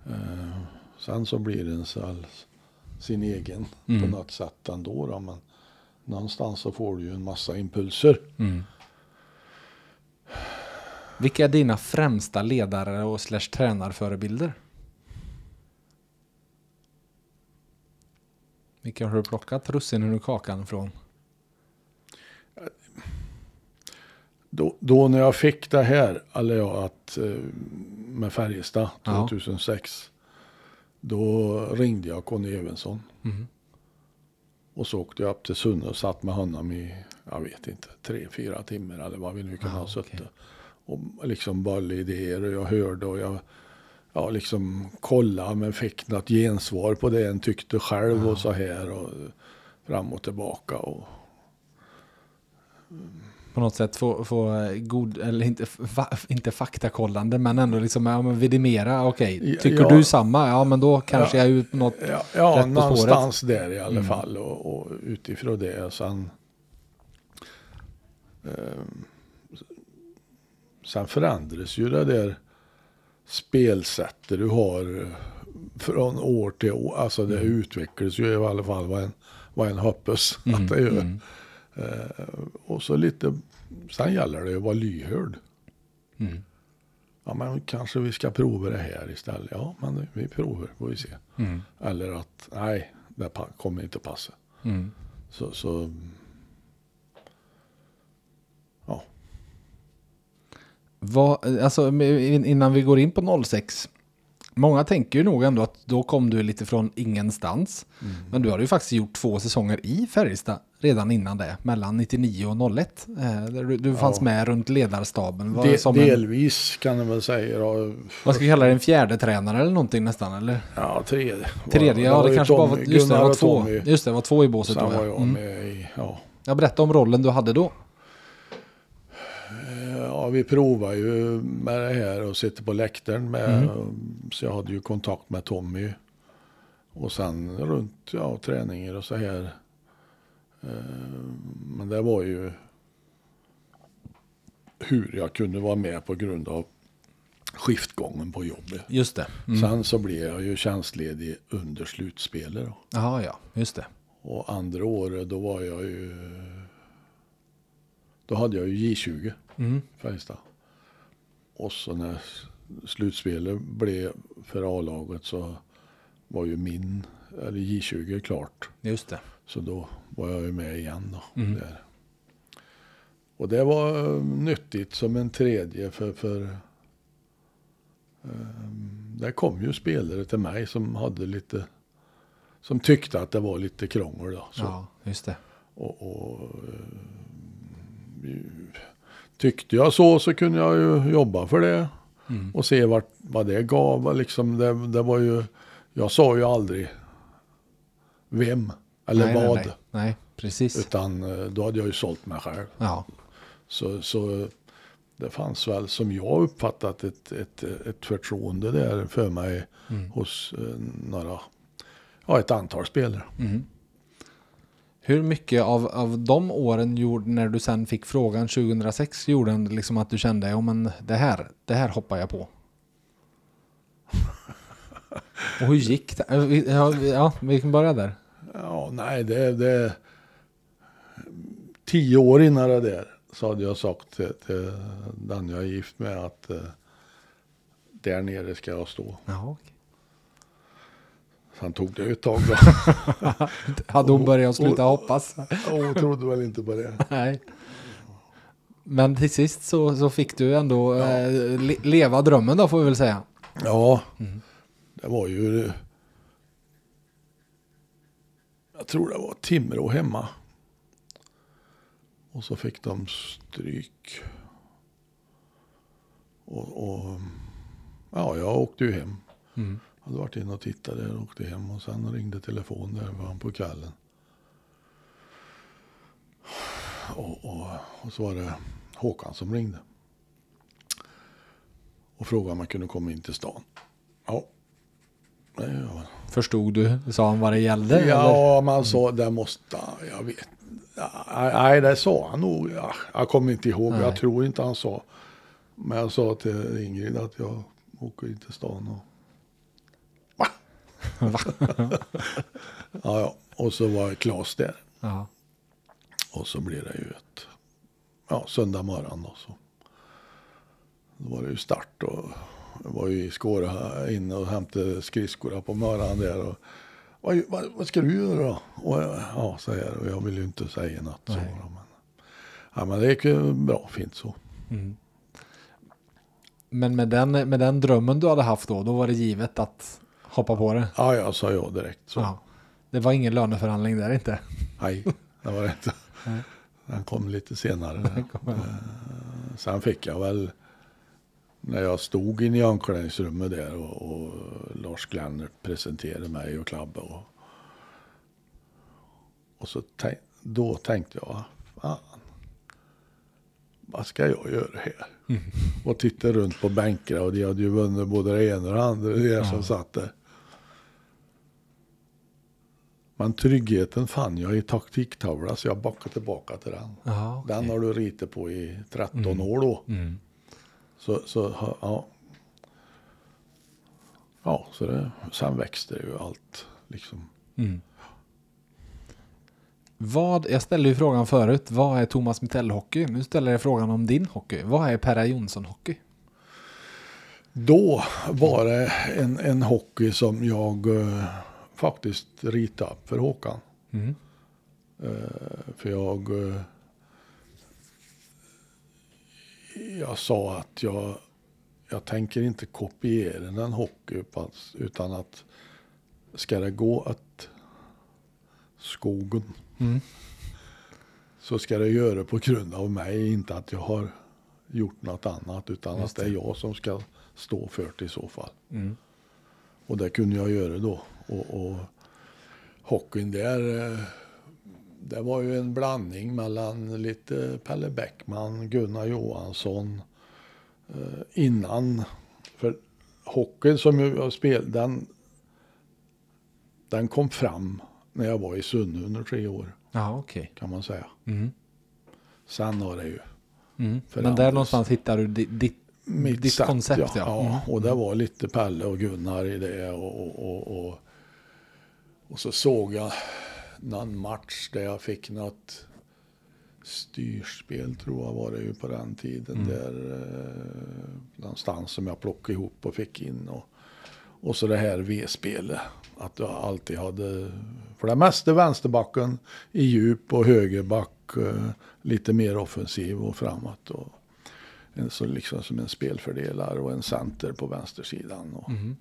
Eh, sen så blir det en så, sin egen Mm. på något sätt ändå. Då, men någonstans så får du ju en massa impulser. Mm. Vilka är dina främsta ledare och slash tränarförebilder? Vilka har du plockat russinen ur kakan från? Då, då när jag fick det här, eller ja, att, eh, med Färjestad Ja. 2006. Då ringde jag Conny Evensson. Mm. Och så åkte jag upp till Sunne och satt med honom i, jag vet inte, tre, fyra timmar eller vad vi nu kan Ja, ha suttit. okej. Och liksom bollade idéer och jag hörde och jag ja, liksom kollade men fick något gensvar på det en tyckte själv och så här och fram och tillbaka. Och, På något sätt få, få eh, god, eller inte, fa, inte faktakollande, men ändå liksom ja, men vidimera. Okej, Ja, tycker ja. du samma? Ja, men då kanske jag är ut något. ja, ja rätt på någonstans där i alla Mm. fall och, och utifrån det sen eh, sen förändras ju det där spelsättet du har eh, från år till år. Alltså det utvecklas ju i alla fall vad en, vad en hoppas att det gör. Mm. Eh, och så lite, sen gäller det att vara lyhörd. Mm. Ja, men kanske vi ska prova det här istället. Ja, men vi provar, får vi se. Mm. Eller att, nej, det kommer inte passa. Mm. Så, så ja. Vad, alltså, innan vi går in på 06. Många tänker ju nog ändå att då kom du lite från ingenstans. Mm. Men du har ju faktiskt gjort två säsonger i Färjestad redan innan det. Mellan 99 och 01. Eh, du, du fanns Ja. med runt ledarstaben. Var De, som en, delvis kan jag väl säga. Då, vad ska vi kalla det? En fjärde tränare eller någonting nästan? Eller? ja, tredje. Tredje, ja det kanske var, Tommy- just det, var två. Just det, var två i båset Sen var Ja. jag Mm. med i, ja. Jag berätta om rollen du hade då. Vi provar ju med det här och sitter på läktaren med. Mm. Så jag hade ju kontakt med Tommy. Och sen runt ja, träningar och så här. Eh, Men det var ju hur jag kunde vara med på grund av skiftgången på jobbet. Just det. Mm. Sen så blev jag ju tjänstledig under slutspelet. Jaha, ja, just det. Och andra året då var jag ju... Då hade jag ju J20 Mm. Färjestad. Och så när slutspelet blev för A-laget så var ju min, eller J20 klart. Just det. Så då var jag ju med igen då. Mm. Där. Och det var eh, nyttigt som en tredje för, för um, där kom ju spelare till mig som hade lite, som tyckte att det var lite krångel då. Så. Ja, just det. Och, och eh, tyckte jag så så kunde jag ju jobba för det. Mm. Och se vart, vad det gav. Liksom det, det var ju, jag sa ju aldrig vem eller nej, vad. Nej, nej. nej, precis. Utan eh, då hade jag ju sålt mig själv. Ja. Så, så det fanns väl som jag uppfattat ett, ett, ett förtroende där för mig Mm. hos eh, några, ja ett antal spelare. Mm. Hur mycket av, av de åren gjorde, när du sen fick frågan 2006 gjorde den liksom att du kände ja men det här, det här hoppar jag på? Och hur gick det? Vi- Ja, vi- ja, vi kan börja där. Ja, nej, det, det... Tio år innan det där så hade jag sagt till, till den jag är gift med att eh, där nere ska jag stå. Ja, okej. Sen tog det ett tag då. Hade hon börjat sluta hoppas? Hon trodde väl inte på det. Nej. Men till sist så, så fick du ändå eh, le, leva drömmen då får vi väl säga. Ja, Mm. det var ju... Jag tror det var Timrå hemma. Och så fick de stryk. Och, och ja, jag åkte ju hem. Mm. Hade varit inne och tittat där och åkte hem och sen ringde telefon där var han på kvällen. Och, och, och så var det Håkan som ringde. Och frågade om jag kunde komma in till stan. Ja, jag. Förstod du? Sa han vad det gällde? eller? Ja, man sa det måste, jag vet. Nej, det sa han nog. Ja, jag kommer inte ihåg, Nej. jag tror inte han sa. Men jag sa till Ingrid att jag åker in till stan och... Va? ja, ja, och så var Claes där. Ja. Och så blev det ju ett, ja, söndag morgon då så. Då var det ju start och jag var ju i Skåra inne och hämtade skridskorna på morgonen där. Och, vad, vad, vad ska du göra då? Och, ja, säger jag och jag vill ju inte säga något. Så, Nej. då, men, ja, men det gick ju bra, fint så. Mm. Men med den, med den drömmen du hade haft då, då var det givet att hoppa på det? Ja, jag sa ja direkt. Så. Ja. Det var ingen löneförhandling där inte? Nej, det var det inte. Den kom lite senare. Eh, Sen fick jag väl, när jag stod inne i omklädningsrummet där och, och Lars Glennert presenterade mig och Klabbe. Och, och så tänk, då tänkte jag, fan, vad ska jag göra här? Och tittade runt på bänkarna och de hade ju vunnit både det ena och det andra, det är som satt där. Men tryggheten fann jag i taktiktavla så jag backade tillbaka till den. Ja, Den har du ritat på i 13 år då. Mm. Så, så ja. Ja, så det, sen växte det ju allt. Liksom. Mm. Vad, jag ställde ju frågan förut, vad är Thomas Mitell hockey? Nu ställer jag frågan om din hockey. Vad är Perra Jonsson hockey? Då var det en, en hockey som jag eh, faktiskt upp för Håkan. Mm. Eh, för jag... Eh, jag sa att jag, jag tänker inte kopiera en hockey utan- utan att ska det gå att skogen Mm. så ska det göra på grund av mig, inte att jag har gjort något annat utan Just att det är jag som ska stå för det i så fall. Mm. Och det kunde jag göra då. Och, och hockeyn där, eh, det var ju en blandning mellan lite Pelle Bäckman, Gunnar Johansson eh, innan. För hockeyn som jag spelade, den, den kom fram när jag var i Sunne under tre år Ja, okej. kan man säga. Mm. Sen har det ju Mm. Men där någonstans hittar du di- ditt, mitt ditt sätt, koncept. Ja, Ja. Mm. och det var lite Pelle och Gunnar i det. Och, och, och, och, och så såg jag någon match där jag fick något styrspel tror jag var det ju på den tiden. Mm. Där, eh, någonstans som jag plockade ihop och fick in. Och, och så det här V-spelet. Att jag alltid hade, för det mesta vänsterbacken i djup och högerback eh, lite mer offensiv och framåt. Och, en, så liksom som en spelfördelare och en center på vänstersidan. Och, Mm.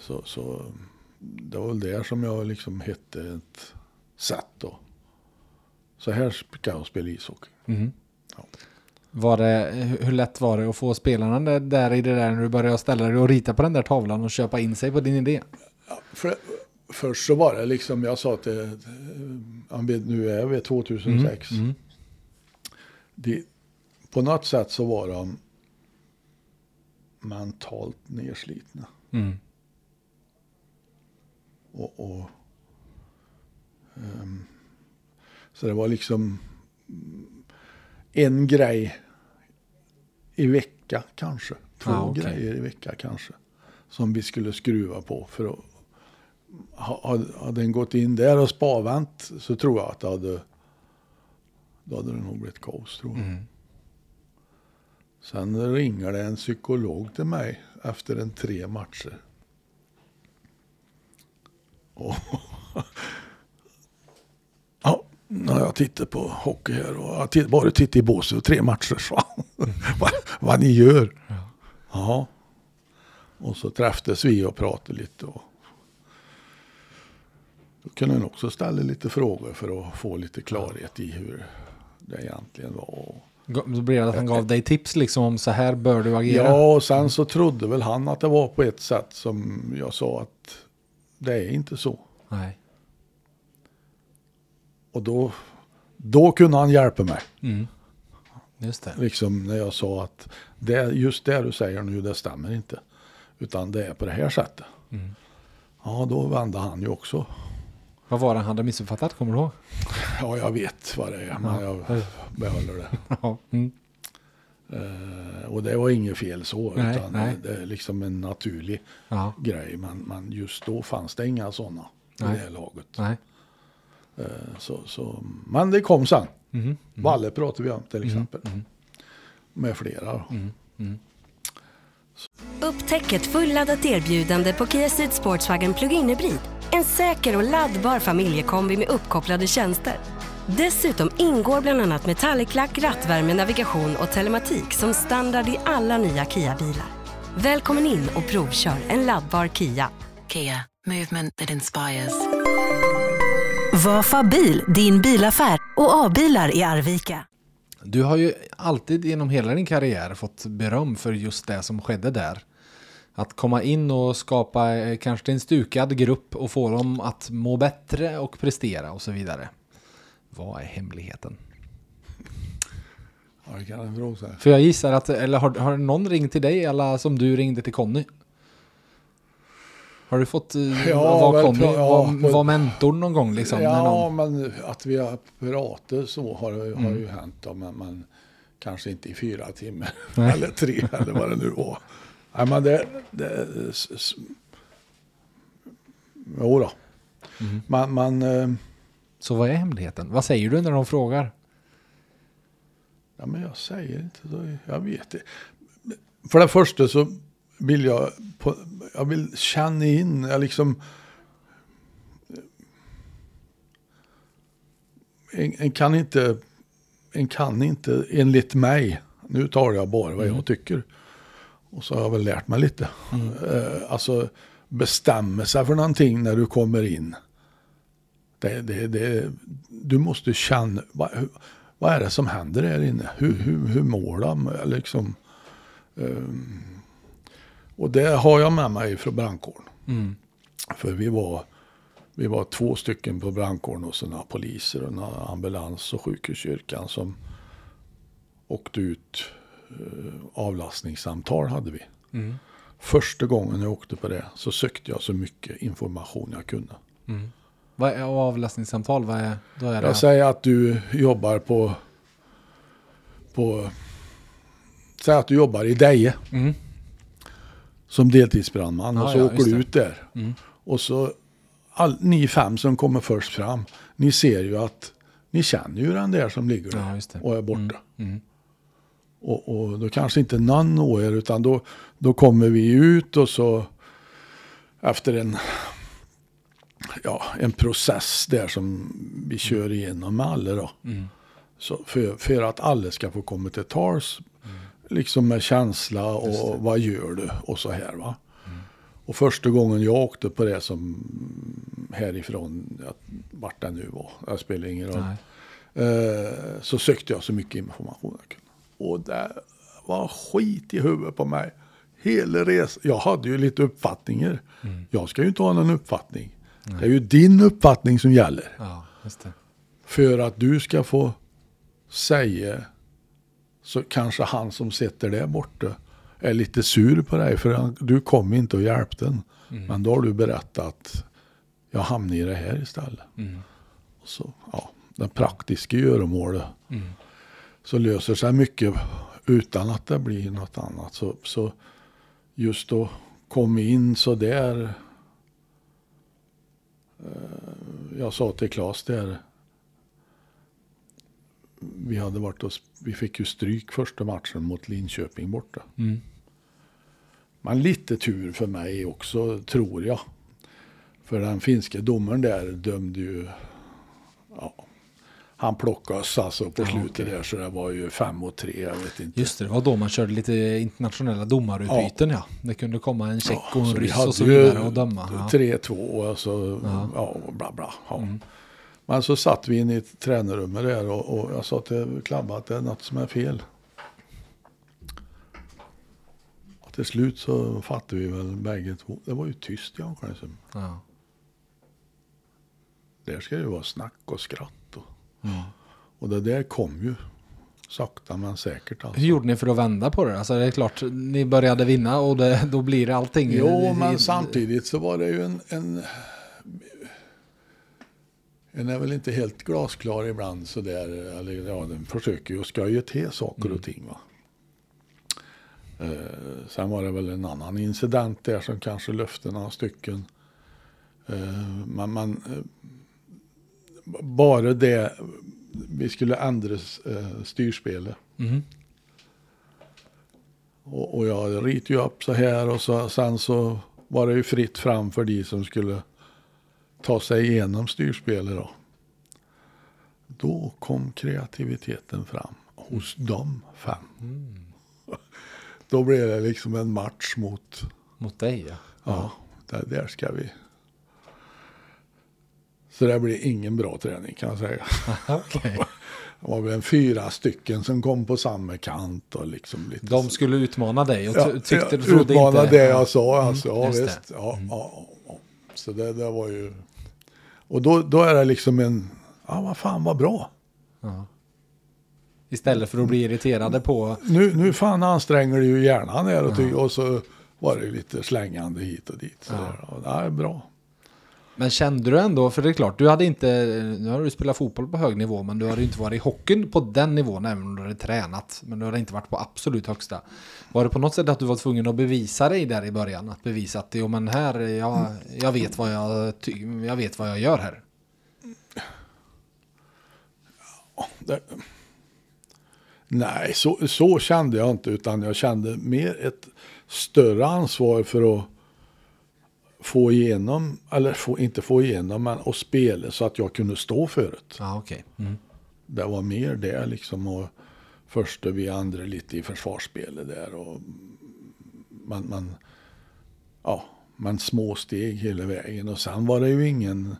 så, så det var väl där som jag liksom hette ett sätt då. Så här ska jag spela ishockey. Mm. Ja. Var det, hur lätt var det att få spelarna där- i det där när du började ställa dig och rita på den där tavlan och köpa in sig på din idé? För, först så var det liksom, jag sa till, eh, han vet- nu är vi 2006. Mm. De, på något sätt så var de mentalt nedslitna. Mm. Och, och, ehm, så det var liksom en grej i vecka kanske. Två Ah, okej. grejer i vecka kanske. Som vi skulle skruva på för att ha- ha- hade den gått in där och spavänt så tror jag att det hade då hade det nog blivit kaos tror jag. Mm. Sen ringer det en psykolog till mig efter en tre matcher. Och ja, när jag tittar på hockey här och jag titt- bara tittar i båset och tre matcher så vad, vad ni gör. Ja. Ja. Och så träffades vi och pratade lite. Och då kunde han också ställa lite frågor för att få lite klarhet i hur det egentligen var. Då blev det att han gav dig tips liksom om så här bör du agera. Ja, och sen så trodde väl han att det var på ett sätt som jag sa att det är inte så. Nej. Och då, då kunde han hjälpa mig. Mm. Just det. Liksom när jag sa att det, just det du säger nu, det stämmer inte. Utan det är på det här sättet. Mm. Ja, då vände han ju också. Vad var det han hade missuppfattat? Kommer du ihåg? Ja, jag vet vad det är, men jag behåller det. Ja. Mm. Eh, och det var inget fel så, Nej, utan nej. det är liksom en naturlig ja. grej. Men, men just då fanns det inga sådana i det här laget. Nej. Eh, så, så, men det kom sen. Mhm. Valle pratade vi om till exempel. mm. Med flera. Upptäck ett fulladdat erbjudande på Kia Ceed Sportswagen Plug-in Hybrid. En säker och laddbar familjekombi med uppkopplade tjänster. Dessutom ingår bland annat metallic-lack, rattvärme, navigation och telematik som standard i alla nya Kia-bilar. Välkommen in och provkör en laddbar Kia. Kia, movement that inspires. Vafa bil, din bilaffär och A-bilar i Arvika. Du har ju alltid genom hela din karriär fått beröm för just det som skedde där. Att komma in och skapa eh, kanske en stukad grupp och få dem att må bättre och prestera och så vidare. Vad är hemligheten? Ja, det kan jag fråga sig. För jag gissar att, eller har, har någon ringt till dig eller som du ringde till Conny? Har du fått eh, Ja, vara Conny, ja, men- var mentor någon gång liksom? Ja, någon, men att vi har pratat så har, har Mm. ju hänt. Då, men, men kanske inte i fyra timmar. Eller tre eller vad det nu var. Nej, men det... det jo då. Mm. Man, man, eh, så vad är hemligheten? Vad säger du när de frågar? Ja, men jag säger inte så. Jag vet det. För det första så vill jag, på, jag vill känna in, jag liksom... En, en kan inte, en kan inte enligt mig, nu talar jag bara vad jag tycker. Och så har jag väl lärt mig lite. Eh, alltså bestämma sig för någonting när du kommer in. Det, det, det, du måste känna, vad, vad är det som händer här inne? Hur, hur, hur mår de? Liksom, ehm, och det har jag med mig från brandkåren. För vi var, vi var två stycken på brandkåren och så några poliser och ambulans och sjukhuskyrkan som åkte ut. Eh, avlastningssamtal hade vi. Första gången jag åkte på det så sökte jag så mycket information jag kunde. Vad är avlastningssamtal? Vad är, då är det... Jag säger att du jobbar på, på säg att du jobbar i Deje. Mm. Som deltidsbrandman Ja, och så ja, åker du ut där. Och så all, ni fem som kommer först fram. Ni ser ju att ni känner ju den där som ligger där Ja, och är borta. Mm. Och, och då kanske inte någon når er utan då, då kommer vi ut och så efter en, ja, en process där som vi kör igenom med alla då. Så för, för att alla ska få komma till tals. Liksom med känsla och vad gör du och så här va. Och första gången jag åkte på det som härifrån, vart det nu var, det spelar ingen roll. Eh, så sökte jag så mycket information jag kunde. Och det var skit i huvudet på mig. Hela resan. Jag hade ju lite uppfattningar. Jag ska ju inte ha någon uppfattning. Det är ju din uppfattning som gäller. Ja. För att du ska få säga så kanske han som sitter där borta är lite sur på dig för han, du kom inte och hjälpte den. Men då har du berättat att jag hamnar i det här istället. Och så, ja, det praktiska göromålet. Så löser sig mycket utan att det blir något annat. Så, så just att komma in så där. eh, Jag sa till Claes där. Vi hade varit och, vi fick ju stryk första matchen mot Linköping borta. Mm. Men lite tur för mig också, tror jag. För den finska domaren där dömde ju, ja, han plockade oss alltså på Ja, slutet okej. där så det var ju fem och tre, jag vet inte. Just det, det var då man körde lite internationella domarutbyten ja. Det kunde komma en tjeck och en vi ryss och så vidare och döma. Ja. 3-2 och så, ja, och bla bla. Ja. Men så satt vi inne i ett tränarrum där och, och jag sa till Klabbe att det är något som är fel. Och till slut så fattade vi väl bägge två. Det var ju tyst i omklädningsrummet. Ja. Där ska det ju vara snack och skratt. Och, och det där kom ju sakta men säkert. Alltså. Hur gjorde ni för att vända på det? Alltså det är klart, ni började vinna och det, då blir det allting. Jo, men samtidigt så var det ju en, en... En är väl inte helt glasklar ibland sådär. Eller ja, den försöker ju skoja till saker och ting. Va? Eh, sen var det väl en annan incident där som kanske löfte några stycken. Eh, men man, eh, bara det, vi skulle ändra eh, styrspelet. Mhm. Och, och jag ritade ju upp så här och så, sen så var det ju fritt fram för de som skulle ta sig igenom styrspelet då. Då kom kreativiteten fram hos de fem. Då blev det liksom en match mot, Mot dig ja. ja, där, där ska vi. Så det blir ingen bra träning kan jag säga. Okej. Det var väl en fyra stycken som kom på samma kant och liksom lite De skulle utmana dig och Ja, ty- tyckte du trodde utmanade inte. det jag sa. Alltså, ja, just det. visst. Ja, ja, ja. Så det, det var ju... Och då, då är det liksom en... Ja, vad fan, vad bra. Istället för att bli irriterade på... Nu, nu fan anstränger du ju hjärnan här och, ty, och så var det lite slängande hit och dit. Så där. Och det är bra. Men kände du ändå, för det är klart, du hade inte, nu har du spelat fotboll på hög nivå, men du hade inte varit i hockeyn på den nivån, även om du hade tränat. Men du hade inte varit på absolut högsta. Var det på något sätt att du var tvungen att bevisa dig där i början? Att bevisa att, jo men här, jag, jag, vet, vad jag, jag vet vad jag gör här. Det, Nej, så, så kände jag inte. Utan jag kände mer ett större ansvar för att få igenom, eller få, inte få igenom, men att spela så att jag kunde stå för det. Ja, okej. Mm. Det var mer det liksom. Och första vi andra lite i försvarsspelet där. Och man, man, ja, man små steg hela vägen. Och sen var det ju ingen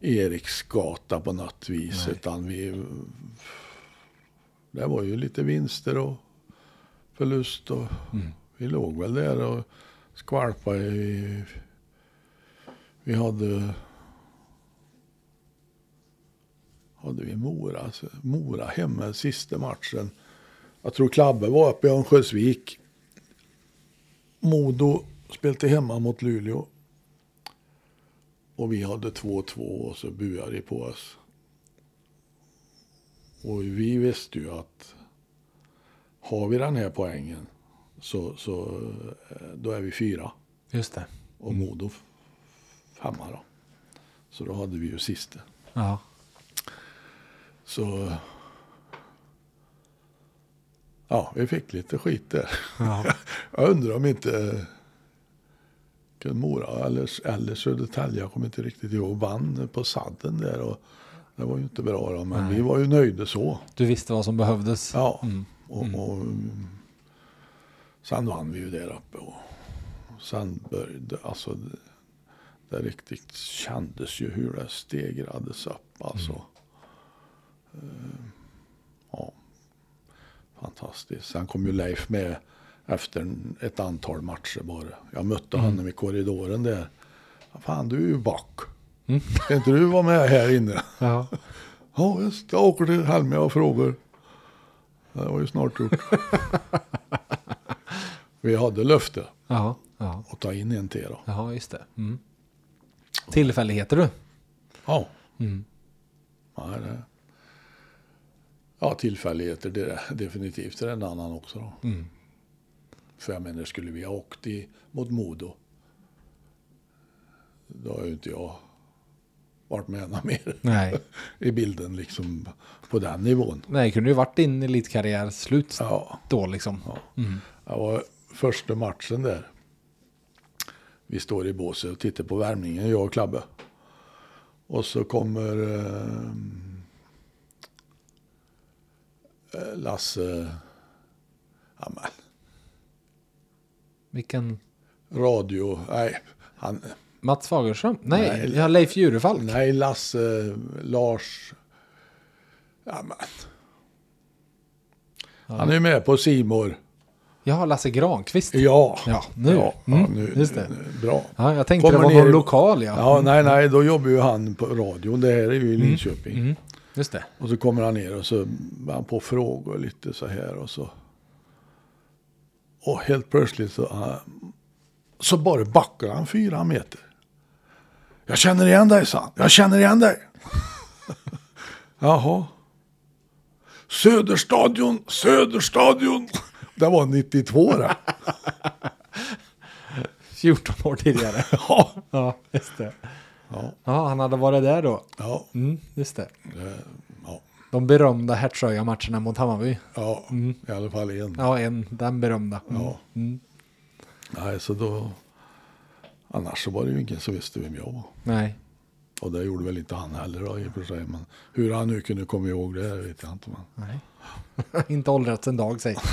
Eriksgata på något vis. Nej. Utan vi... Det var ju lite vinster och förlust. Och Vi låg väl där och skvalpade i... Vi hade... Hade vi Mora, alltså, Mora hemma sista matchen. Jag tror Klabbe var uppe i Örnsköldsvik. Modo spelade hemma mot Luleå. Och vi hade 2-2 och så buade de på oss. Och vi visste ju att har vi den här poängen så, så eh, då är vi fyra. Just det. Och Modo femma då. Så då hade vi ju sista. Ja. Så ja, vi fick lite skit där. Ja. Jag undrar om inte Mora eller, eller Södertälje, jag kommer inte riktigt ihåg, vann på sadden där. Och det var ju inte bra då, men Nej. vi var ju nöjda så. Du visste vad som behövdes. Ja, Mm. och, och mm, sen vann vi ju där uppe. Och, och sen började, alltså det, riktigt kändes ju hur det stegrades upp. Alltså. Eh, ja, fantastiskt. Sen kom ju Leif med efter ett antal matcher bara. Jag mötte honom i korridoren där. Fan, du är ju back. Ska inte du vara med här inne? Ja. Ja, visst. Jag åker till Helmia och frågar. Det var ju snart gjort. Vi hade löfte Ja. Ja. att ta in en till då. Ja, just det. Mm. Tillfälligheter du. Ja. Mm. Ja, det... ja tillfälligheter det är definitivt. Det är en annan också då. Mm. För jag menar, skulle vi ha åkt i, mot Modo. Då har ju inte jag varit med något mer Nej. i bilden liksom på den nivån. Nej, kunde ju varit din elitkarriär slut Ja. då liksom. Mm. Det var första matchen där. Vi står i båset och tittar på värmningen, jag och Klabbe. Och så kommer eh, eh, Lasse, ja men, Vilken? radio, nej, han, Mats Fagerström? Nej, Nej. ja, Leif Jurefalk. nej Lasse, Lars, ja men. Han är med på Simor. Ja, Lasse Granqvist. Ja. Ja, nu. Ja, Mm, nu, just det. Bra. Ja, jag tänkte Kommer det var någon i- lokal ja. Ja, nej, nej, då jobbar ju han på radion. Det här är ju i Linköping. Mm. Just det. Och så kommer han ner och så han på frågor lite så här och så. Och helt plötsligt så, ah, så bara backar han fyra meter. Jag känner igen dig, sa han. Jag känner igen dig. Jaha. Söderstadion, Söderstadion. Det var 92 det. 14 år tidigare. Ja. ja, just det. Ja. Ja, han hade varit där då. Ja. Mm, just det. ja. De berömda Hertsöga-matcherna mot Hammarby. Ja, i alla fall en. Ja, en, den berömda. Mm. Ja. Nej, så då... Annars så var det ju ingen som visste vem jag var. Nej. Och det gjorde väl inte han heller då, i och för sig. Men hur han nu kunde komma ihåg det vet jag inte. Men... Nej. Inte åldrats en dag, säg.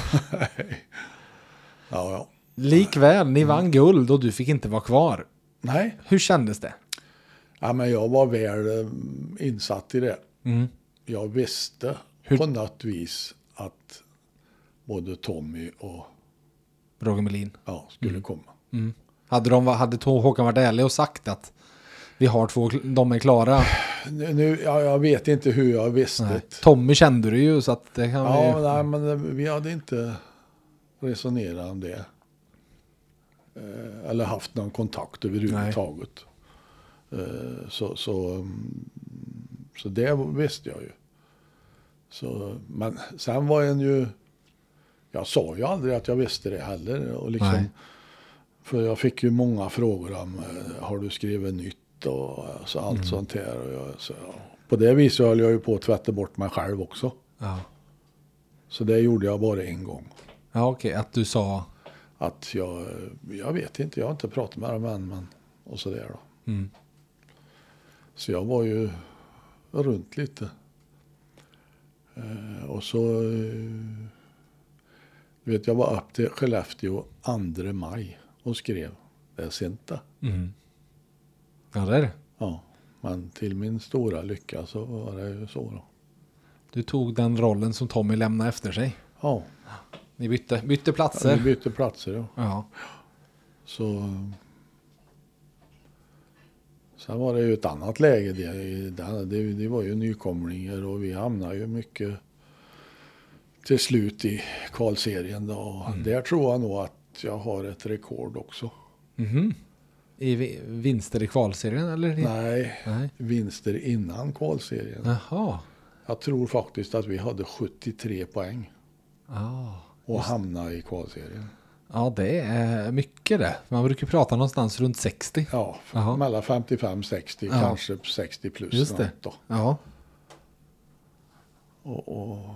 Ja, ja. Likväl, ni vann guld och du fick inte vara kvar. Nej, Hur kändes det? ja, men jag var väl eh, insatt i det. Mm. Jag visste Hur- på något vis att både Tommy och Roger Melin. ja, skulle komma. Hade, de, hade Håkan varit ärlig och sagt att vi har två, de är klara? Nu, ja, jag vet inte hur jag visste Nej. det. Tommy kände du ju så att det kan Ja, vi... nej, men det- vi hade inte resonerat om det. Eh, Eller haft någon kontakt överhuvudtaget. Eh, Så, så, mm, så det visste jag ju. Så, men sen var en ju... Jag sa ju aldrig att jag visste det heller. Och liksom, Nej. för jag fick ju många frågor om eh, har du skrivit nytt och alltså, allt sånt här. Och jag, så. På det viset höll jag ju på att tvätta bort mig själv också. Ja. Så det gjorde jag bara en gång. Ja, okej, att du sa... Att jag, jag vet inte, jag har inte pratat med dem än. Men, och sådär då. Mm. Så jag var ju runt lite. Eh, och så, eh, vet jag var upp till Skellefteå 2 maj och skrev. Det är det. Mm. Ja, det. Ja, men till min stora lycka så var det ju så då. Du tog den rollen som Tommy lämnade efter sig. Ja, Ni bytte, bytte vi platser. bytte platser ja. Ja. Så... Sen var det ju ett annat läge. Det, det, det, var ju nykomlingar och vi hamnade ju mycket till slut i kvalserien. Då. Och Där tror jag nog att jag har ett rekord också. Mhm. I vi- vinster i kvalserien eller? Nej, Nej. vinster innan kvalserien. Jaha. Jag tror faktiskt att vi hade 73 poäng Ah. och hamnade i kvalserien. Ja, det är mycket det. Man brukar prata någonstans runt 60. Ja, Jaha. mellan 55-60, Ja. kanske 60 plus. Just det. Då. Ja. Och, och,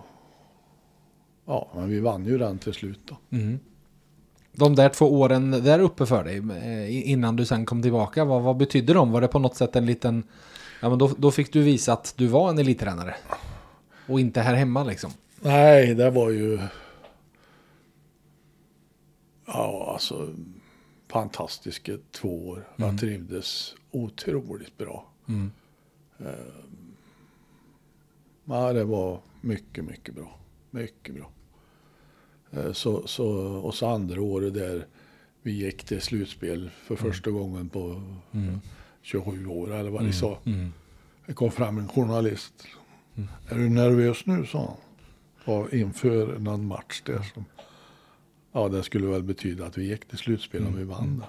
ja, men vi vann ju den till slut då. Mm. De där två åren där uppe för dig, eh, innan du sen kom tillbaka, vad, vad betydde de? Var det på något sätt en liten... Ja, men då, då fick du visa att du var en elittränare. Och inte här hemma liksom. Nej, det var ju... Ja, alltså fantastiska två år. Jag trivdes otroligt bra. Mm. Eh, ja, det var mycket, mycket bra. Mycket bra. Eh, så, så, och så andra året där vi gick till slutspel för första gången på 27 år eller vad ni sa. Mm. Det kom fram en journalist. Är du nervös nu, sa han. Ja, inför någon match där. Som, ja, det skulle väl betyda att vi gick till slutspel om vi vann.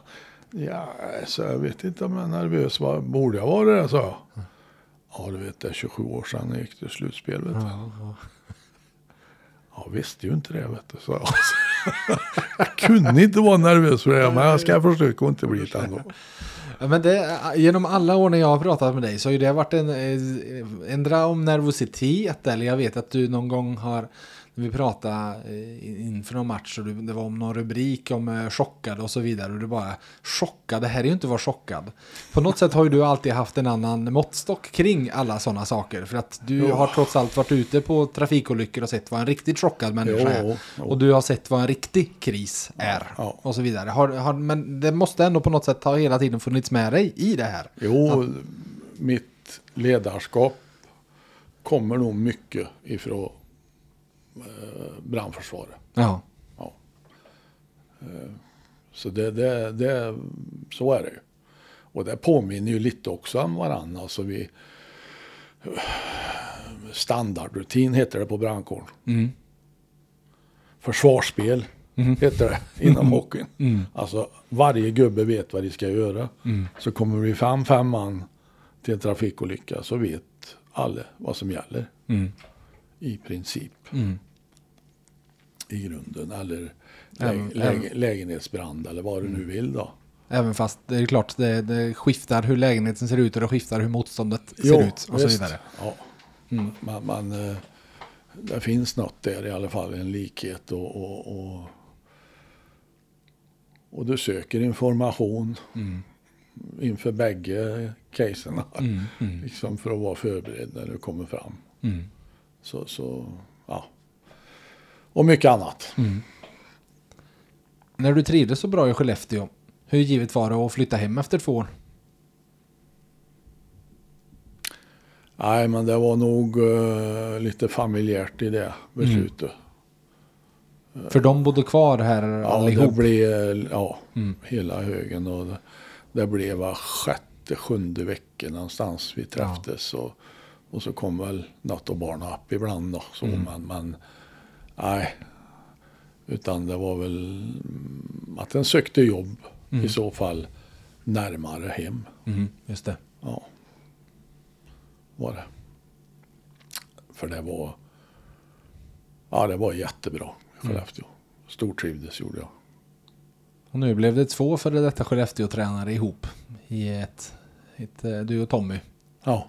då. Ja, så jag vet inte om jag är nervös. Vad borde jag vara det, sa jag. Ja, du vet, det är 27 år sedan jag gick till slutspel. Vet. Ja, ja. Jag visste ju inte det, vet du. Så jag, jag kunde inte vara nervös för det, men jag ska försöka att inte bli det ändå. Ja, men det, genom alla år när jag har pratat med dig så har ju det varit en, eh, en dra om nervositet. Eller jag vet att du någon gång har, när vi pratade eh, inför någon match och det var om någon rubrik om eh, chockad och så vidare. Och du bara, chockad, det här är ju inte att vara chockad. På något sätt har ju du alltid haft en annan måttstock kring alla sådana saker. För att du Ja. har trots allt varit ute på trafikolyckor och sett vad en riktigt chockad människa Jo, är. jo. Och du har sett vad en riktig kris är. Ja. Och så vidare. Har, har, men det måste ändå på något sätt ha hela tiden funnits med dig i det här. Jo, mitt ledarskap kommer nog mycket ifrån brandförsvaret. Ja. Ja. Eh, Så det, det, det, så är det ju. Och det påminner ju lite också om varandra. Alltså vi, standardrutin heter det på brandkåren. Mm. Försvarsspel heter det inom hockeyn. Mm. Alltså varje gubbe vet vad de ska göra. Så kommer vi fram fem man till en trafikolycka så vet alla vad som gäller. Mm. I princip. Mm. I grunden. Eller Även- lä läge lägenhetsbrand eller vad du nu vill då. Även fast det är klart det, det skiftar hur lägenheten ser ut och det skiftar hur motståndet ser ut och så visst. vidare. Ja. Mm. Man, man, eh, det finns något där i alla fall, en likhet och, och, och, och du söker information Mm. inför bägge caserna. Mm. Mm. Liksom för att vara förberedd när du kommer fram. Mm. Så, så, ja. Och mycket annat. Mm. När du trivdes så bra i Skellefteå, hur givet var det att flytta hem efter två år? Nej, men det var nog eh, lite familjärt i det beslutet. För de bodde kvar här Ja, det allihop. blev ja, Mm. hela högen. Och det, det blev var sjätte, sjunde vecka någonstans vi träffades. Och, och så kom väl något och barna upp ibland. Då, så, Mm. men, men nej. Utan det var väl mm, att den sökte jobb i så fall närmare hem. Mm. Just det. Ja. Var det. För det var. Ja, det var jättebra i Skellefteå. Stortrivdes gjorde jag. Och nu blev det två före detta Skellefteå-tränare ihop i ett, ett, eh, du och Tommy. Ja.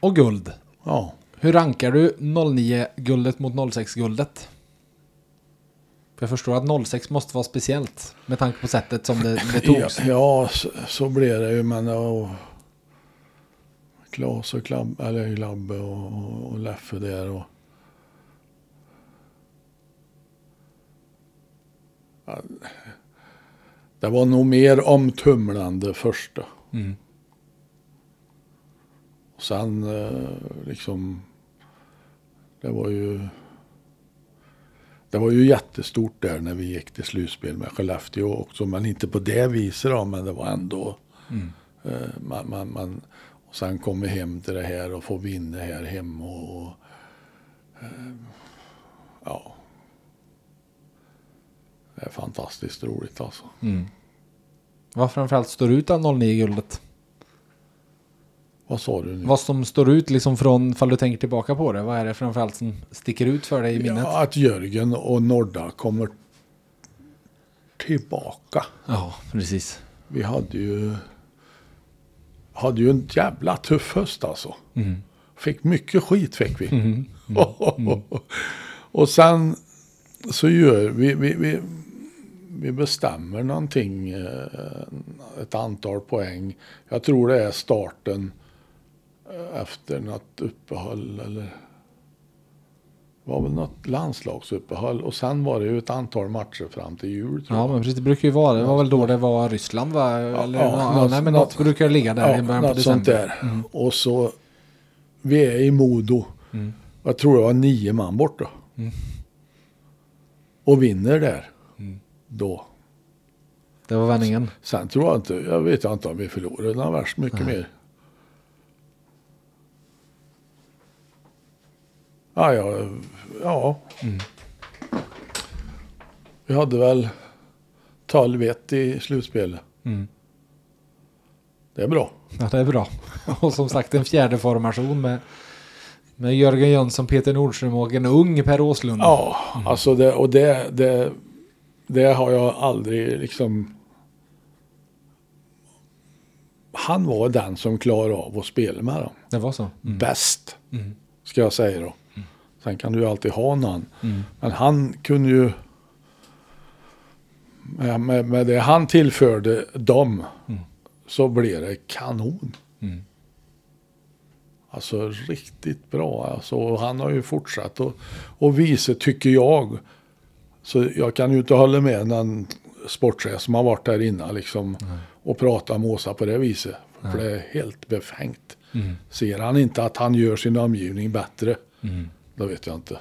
Och guld. Ja. Hur rankar du 09-guldet mot 06-guldet? För jag förstår att 06 måste vara speciellt med tanke på sättet som det, det togs. ja så, så blev det ju. Men och, Klas och Klabb, eller Glabbe och, och Leffe där. Och, det var nog mer omtumlande första. Mm. Och sen eh, liksom. Det var ju. Det var ju jättestort där när vi gick till slutspel med Skellefteå också. Men inte på det viset då. Men det var ändå. Eh, man, man, man, och sen kom vi hem till det här och få vinna här hemma. Och, och, eh, ja. Det är fantastiskt roligt alltså. Vad framförallt står ut av 09-guldet? Vad sa du nu? Vad som står ut liksom från, fall du tänker tillbaka på det, vad är det framförallt som sticker ut för dig i minnet? Ja, att Jörgen och Norda kommer tillbaka. Ja, precis. Vi hade ju, hade ju en jävla tuff höst alltså. Fick mycket skit fick vi. och sen så gör vi, vi, vi, vi bestämmer någonting, eh, ett antal poäng. Jag tror det är starten efter något uppehåll eller det var väl något landslagsuppehåll och sen var det ju ett antal matcher fram till jul. Ja, men precis. Det brukar ju vara, det var väl då det var Ryssland va? Eller, ja, ja, något- nej, men något något- brukar ligga där i början på något sånt december. där. Och så, vi är i Modo. Jag tror det var nio man borta. Och vinner där. Då. Det var vändningen. Sen tror jag inte, jag vet inte om vi förlorade värst mycket mer. Ja, ja, ja. Vi hade väl 12-1 i slutspelet. Det är bra. Ja, det är bra. Och som sagt en fjärde formation med, med Jörgen Jönsson, Peter Nordström och en ung Per Åslund. Ja, alltså det, och det, det, det har jag aldrig liksom... Han var den som klarade av att spela med dem. Det var så. Mm. Bäst, ska jag säga då. Sen kan du ju alltid ha någon. Men han kunde ju... Med, med, det han tillförde dem så blev det kanon. Alltså riktigt bra. Alltså, han har ju fortsatt och, och visa, tycker jag. Så jag kan ju inte hålla med någon sportchef som har varit där innan liksom. Och prata med Åsa på det viset. För det är helt befängt. Ser han inte att han gör sin omgivning bättre. Då vet jag inte.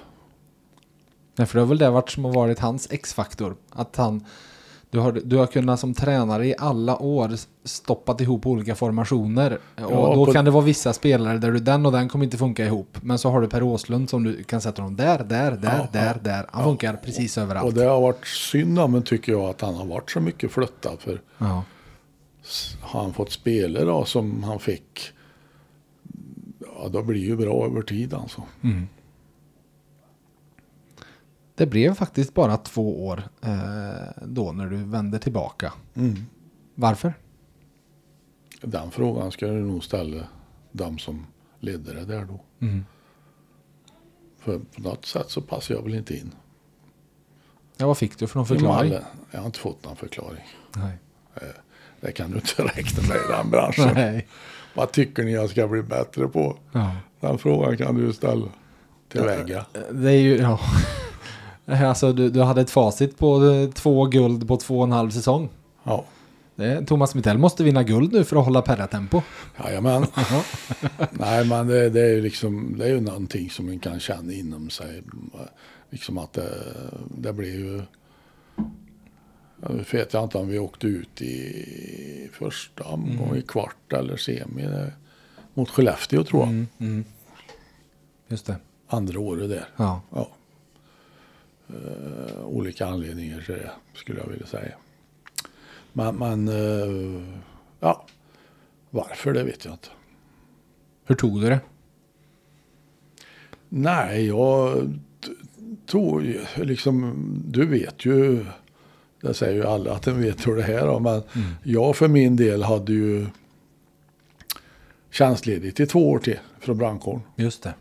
Nej, för det har väl det varit som har varit hans X-faktor. Att han, du har, du har kunnat som tränare i alla år stoppat ihop olika formationer. Och Ja, då på- kan det vara vissa spelare där du, den och den kommer inte funka ihop. Men så har du Per Åslund som du kan sätta honom där, där, där, Ja, där, ja. där. Han funkar precis överallt. Och det har varit synd men tycker jag att han har varit så mycket flyttad. För Ja. har han fått spela då som han fick. Ja, då blir ju bra över tid alltså. Det blev faktiskt bara två år eh, då när du vände tillbaka. Varför? Den frågan ska du nog ställa de som ledde det där då. För på något sätt så passar jag väl inte in. Ja, vad fick du för någon förklaring? Jag har inte fått någon förklaring. Nej. Det kan du inte räkna med i den branschen. Nej. Vad tycker ni jag ska bli bättre på? Ja. Den frågan kan du ställa till Väga. Det är ju, ja. Alltså du, du hade ett facit på eh, två guld på två och en halv säsong. Ja, Det, Thomas Mittell måste vinna guld nu för att hålla perratempo. jajamän. Nej, men det, det är ju liksom, det är ju någonting som man kan känna inom sig. Liksom att det, det blir ju... Jag vet jag inte om vi åkte ut i första omgång, i kvart eller semi. det- Mot Skellefteå tror jag. Just det. Andra året där. Ja. Ja. Eh, olika anledningar till det skulle jag vilja säga. Men, men eh, ja, varför det vet jag inte. Hur tog du det? Nej, jag t- tror ju liksom, du vet ju, det säger ju alla att den vet hur det här är, men jag för min del hade ju tjänstledigt i två år till från brandkåren. Just det.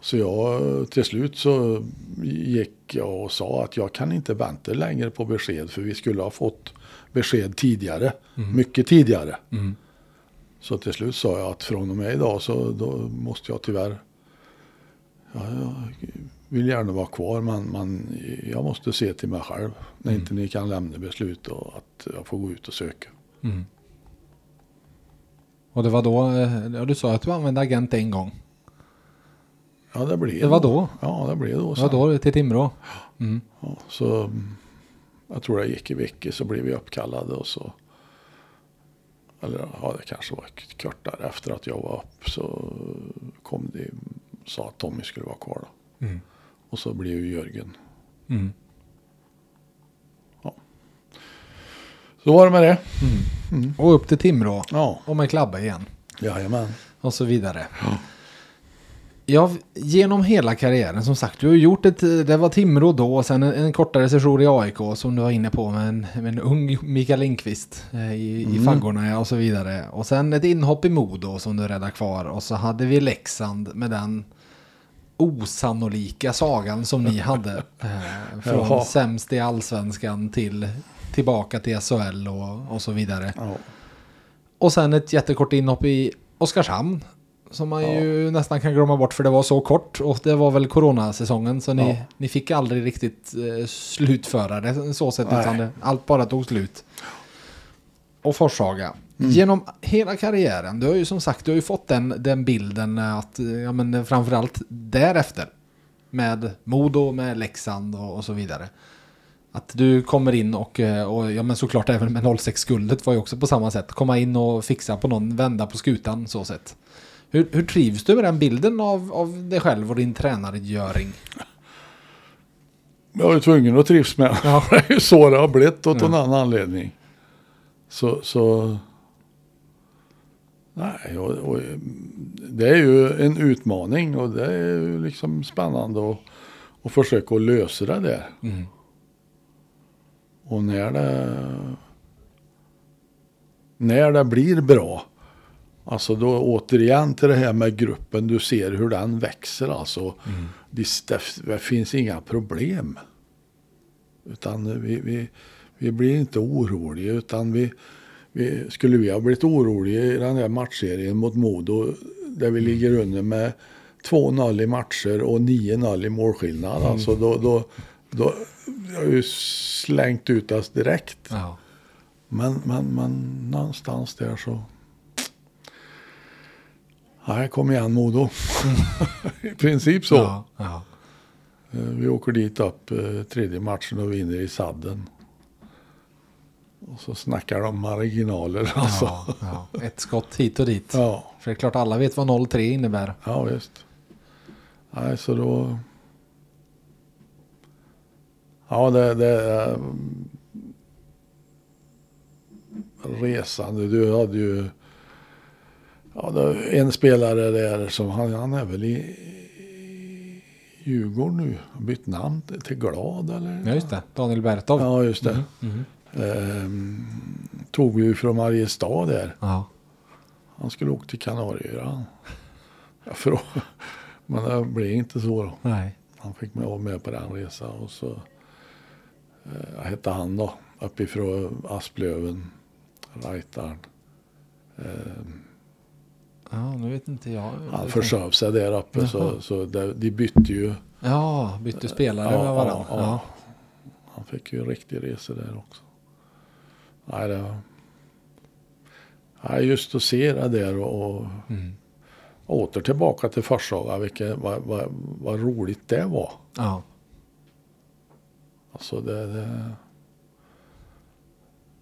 Så jag, till slut så gick jag och sa att jag kan inte vänta längre på besked för vi skulle ha fått besked tidigare, mycket tidigare. Mm. Så till slut sa jag att från och med idag så då måste jag tyvärr, ja, jag vill gärna vara kvar men, men jag måste se till mig själv när inte ni kan lämna beslut och att jag får gå ut och söka. Mm. Och det var då, eh, ja, du sa att du använde agent en gång. Ja det blev Det var då? Ja det blev då. Det var sen. då till Timrå? Mm. Ja, så mm, jag tror det gick i veckor så blev vi uppkallade och så. Eller ja, det kanske var kortare efter att jag var upp så kom det sa att Tommy skulle vara kvar då. Mm. Och så blev ju Jörgen. Mm. Så var det med det. Och upp till Timrå. Ja, Och med Klabbe igen. jajamän. Och så vidare. Ja, genom hela karriären som sagt. Du har gjort ett, det var Timrå då och sen en, en kortare session i AIK som du var inne på med en, med en ung Mikael Lindqvist eh, i, i faggorna ja, och så vidare. Och sen ett inhopp i Modo som du räddade kvar. Och så hade vi Leksand med den osannolika sagan som ni hade. Eh, från Jaha. sämst i allsvenskan till tillbaka till SHL och, och så vidare. Ja. Och sen ett jättekort inhopp i Oskarshamn. Som man ju nästan kan glömma bort för det var så kort. Och det var väl coronasäsongen. Så ni, Ja. ni fick aldrig riktigt eh, slutföra det så sätt. Nej. Utan det, allt bara tog slut. Och Forshaga. Mm. Genom hela karriären. Du har ju som sagt du har ju fått den, den bilden att eh, ja, men framförallt därefter. Med Modo, med Leksand och, och så vidare. Att du kommer in och, eh, och ja men såklart även med 06-guldet var ju också på samma sätt. Komma in och fixa på någon, vända på skutan så sätt. Hur, hur trivs du med den bilden av, av dig själv och din tränargöring? Jag är tvungen att trivas med Ja. det. är ju så det har blivit åt Ja. en annan anledning. Så, så nej, och, och, det är ju en utmaning och det är ju liksom spännande att, att försöka att lösa det där. Mm. Och när det, när det blir bra, alltså då återigen till det här med gruppen, du ser hur den växer alltså. Det, det, det finns inga problem. Utan vi, vi, vi blir inte oroliga utan vi, vi, skulle vi ha blivit oroliga i den här matchserien mot Modo där vi ligger under med 2-0 i matcher och 9-0 i målskillnad. Alltså då, då, då jag har ju slängt ut oss direkt. Ja. Men, men, men någonstans där så... Nej, kom igen Modo. I princip så. Ja, ja. Eh, Vi åker dit upp eh, tredje matchen och vinner i sadden. Och så snackar de marginaler alltså. Ja, ja. Ett skott hit och dit. Ja, För det är klart alla vet vad 0-3 innebär. ja visst. Nej, så då... Ja, det... det eh, resande. Du hade ju... Ja, en spelare där som han, han är väl i, i Djurgården nu. Har bytt namn till Glad eller? Ja just det, Daniel Bertov. Ja, just det. Mhm. Ehm, tog ju från Mariestad där. Ja. Han skulle åka till Kanarieöarna. Jag frågade, men det blev inte så då. Nej. Han fick mig vara med på den resan och så eh, hette han då uppifrån Asplöven, Rajtarn. Ehm, Ja, nu vet inte jag. han försöv sig där uppe Jaha. så, så det, de bytte ju. Ja, bytte spelare Ja, med varandra. ja, Ja. Han fick ju en riktig resa där också. Nej, det var... Nej, just att se det där och, och Mm. åter tillbaka till Forshaga. Vilket, vad, vad, vad roligt det var. ja. Alltså det, det...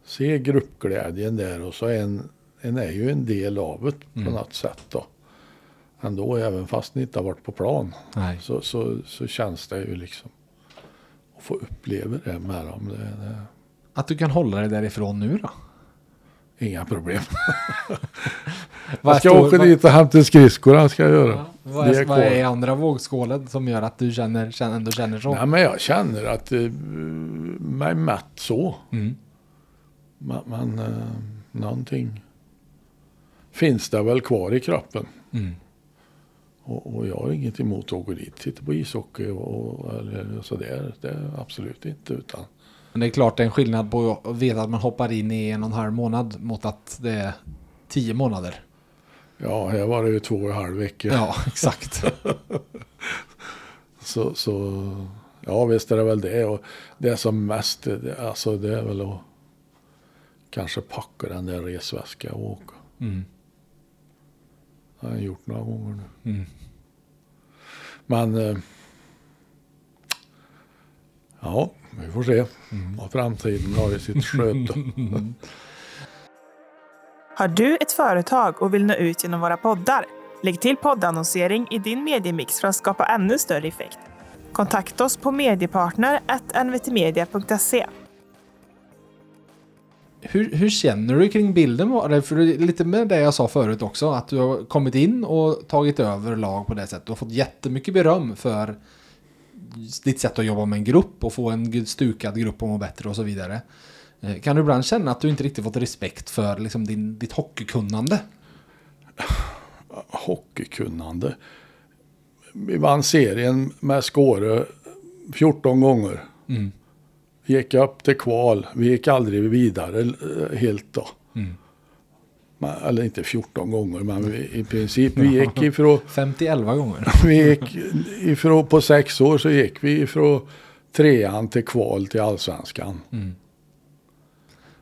Se gruppglädjen där och så en, en är ju en del av det på Mm. något sätt då. Ändå, även fast ni inte har varit på plan. Så, så, så känns det ju liksom. Att få uppleva det med dem. Det, det, Att du kan hålla dig därifrån nu då? Inga problem. Vad Jag ska åka dit och hämta skridskorna ska jag göra. Vad, är, vad är andra vågskålen som gör att du känner, känner, ändå känner så? Nej, men jag känner att uh, mig mätt så. Mm. Men, men eh, någonting finns det väl kvar i kroppen. Mm. Och, och jag har inget emot att åka dit, titta på ishockey och, och eller sådär. Det är absolut inte. Utan Men det är klart det är en skillnad på att veta att man hoppar in i en och en halv månad mot att det är tio månader. ja, här var det ju två och en halv vecka. Ja, exakt. Så, så ja, visst är det väl det. Och det som mest, det, alltså det är väl att kanske packa den där resväskan och åka. Mm. Det har jag gjort några gånger nu. Mm. Men eh, ja, vi får se vad framtiden har i sitt sköte. Har du ett företag och vill nå ut genom våra poddar? Lägg till poddannonsering i din mediemix för att skapa ännu större effekt. Kontakta oss på mediepartner.nvtmedia.se. Hur, hur känner du kring bilden? För lite med det jag sa förut också, att du har kommit in och tagit över lag på det sättet. Du har fått jättemycket beröm för ditt sätt att jobba med en grupp och få en stukad grupp att må bättre och så vidare. Eh, Kan du ibland känna att du inte riktigt fått respekt för liksom din, ditt hockeykunnande? Hockeykunnande. Vi vann serien med Skåre 14 gånger. Mm. Vi gick upp till kval. Vi gick aldrig vidare eh, helt då. Mm. Eller inte 14 gånger, men vi, i princip. Vi gick ifrån, 50-11 gånger. vi gick ifrån, på sex år så gick vi ifrån trean till kval till allsvenskan.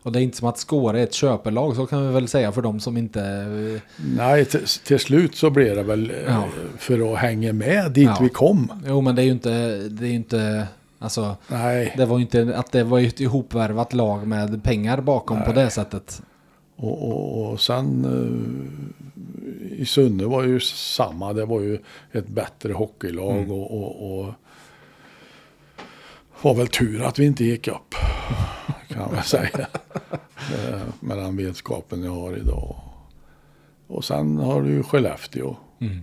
Och det är inte som att Skåre är ett köpelag, så kan vi väl säga för de som inte... eh, Nej, till, slut så blev det väl eh, Ja. för att hänga med dit Ja. vi kom. Jo, men det är ju inte... Det är inte... Alltså, Nej, det var ju inte att det var ett ihopvärvat lag med pengar bakom på det sättet. och, och, och sen eh, i Sunne var ju samma. Det var ju ett bättre hockeylag Mm. och, och, och var väl tur att vi inte gick upp. Kan man säga. Eh, Med den vetskapen jag har idag. Och sen har du ju Skellefteå. Mm.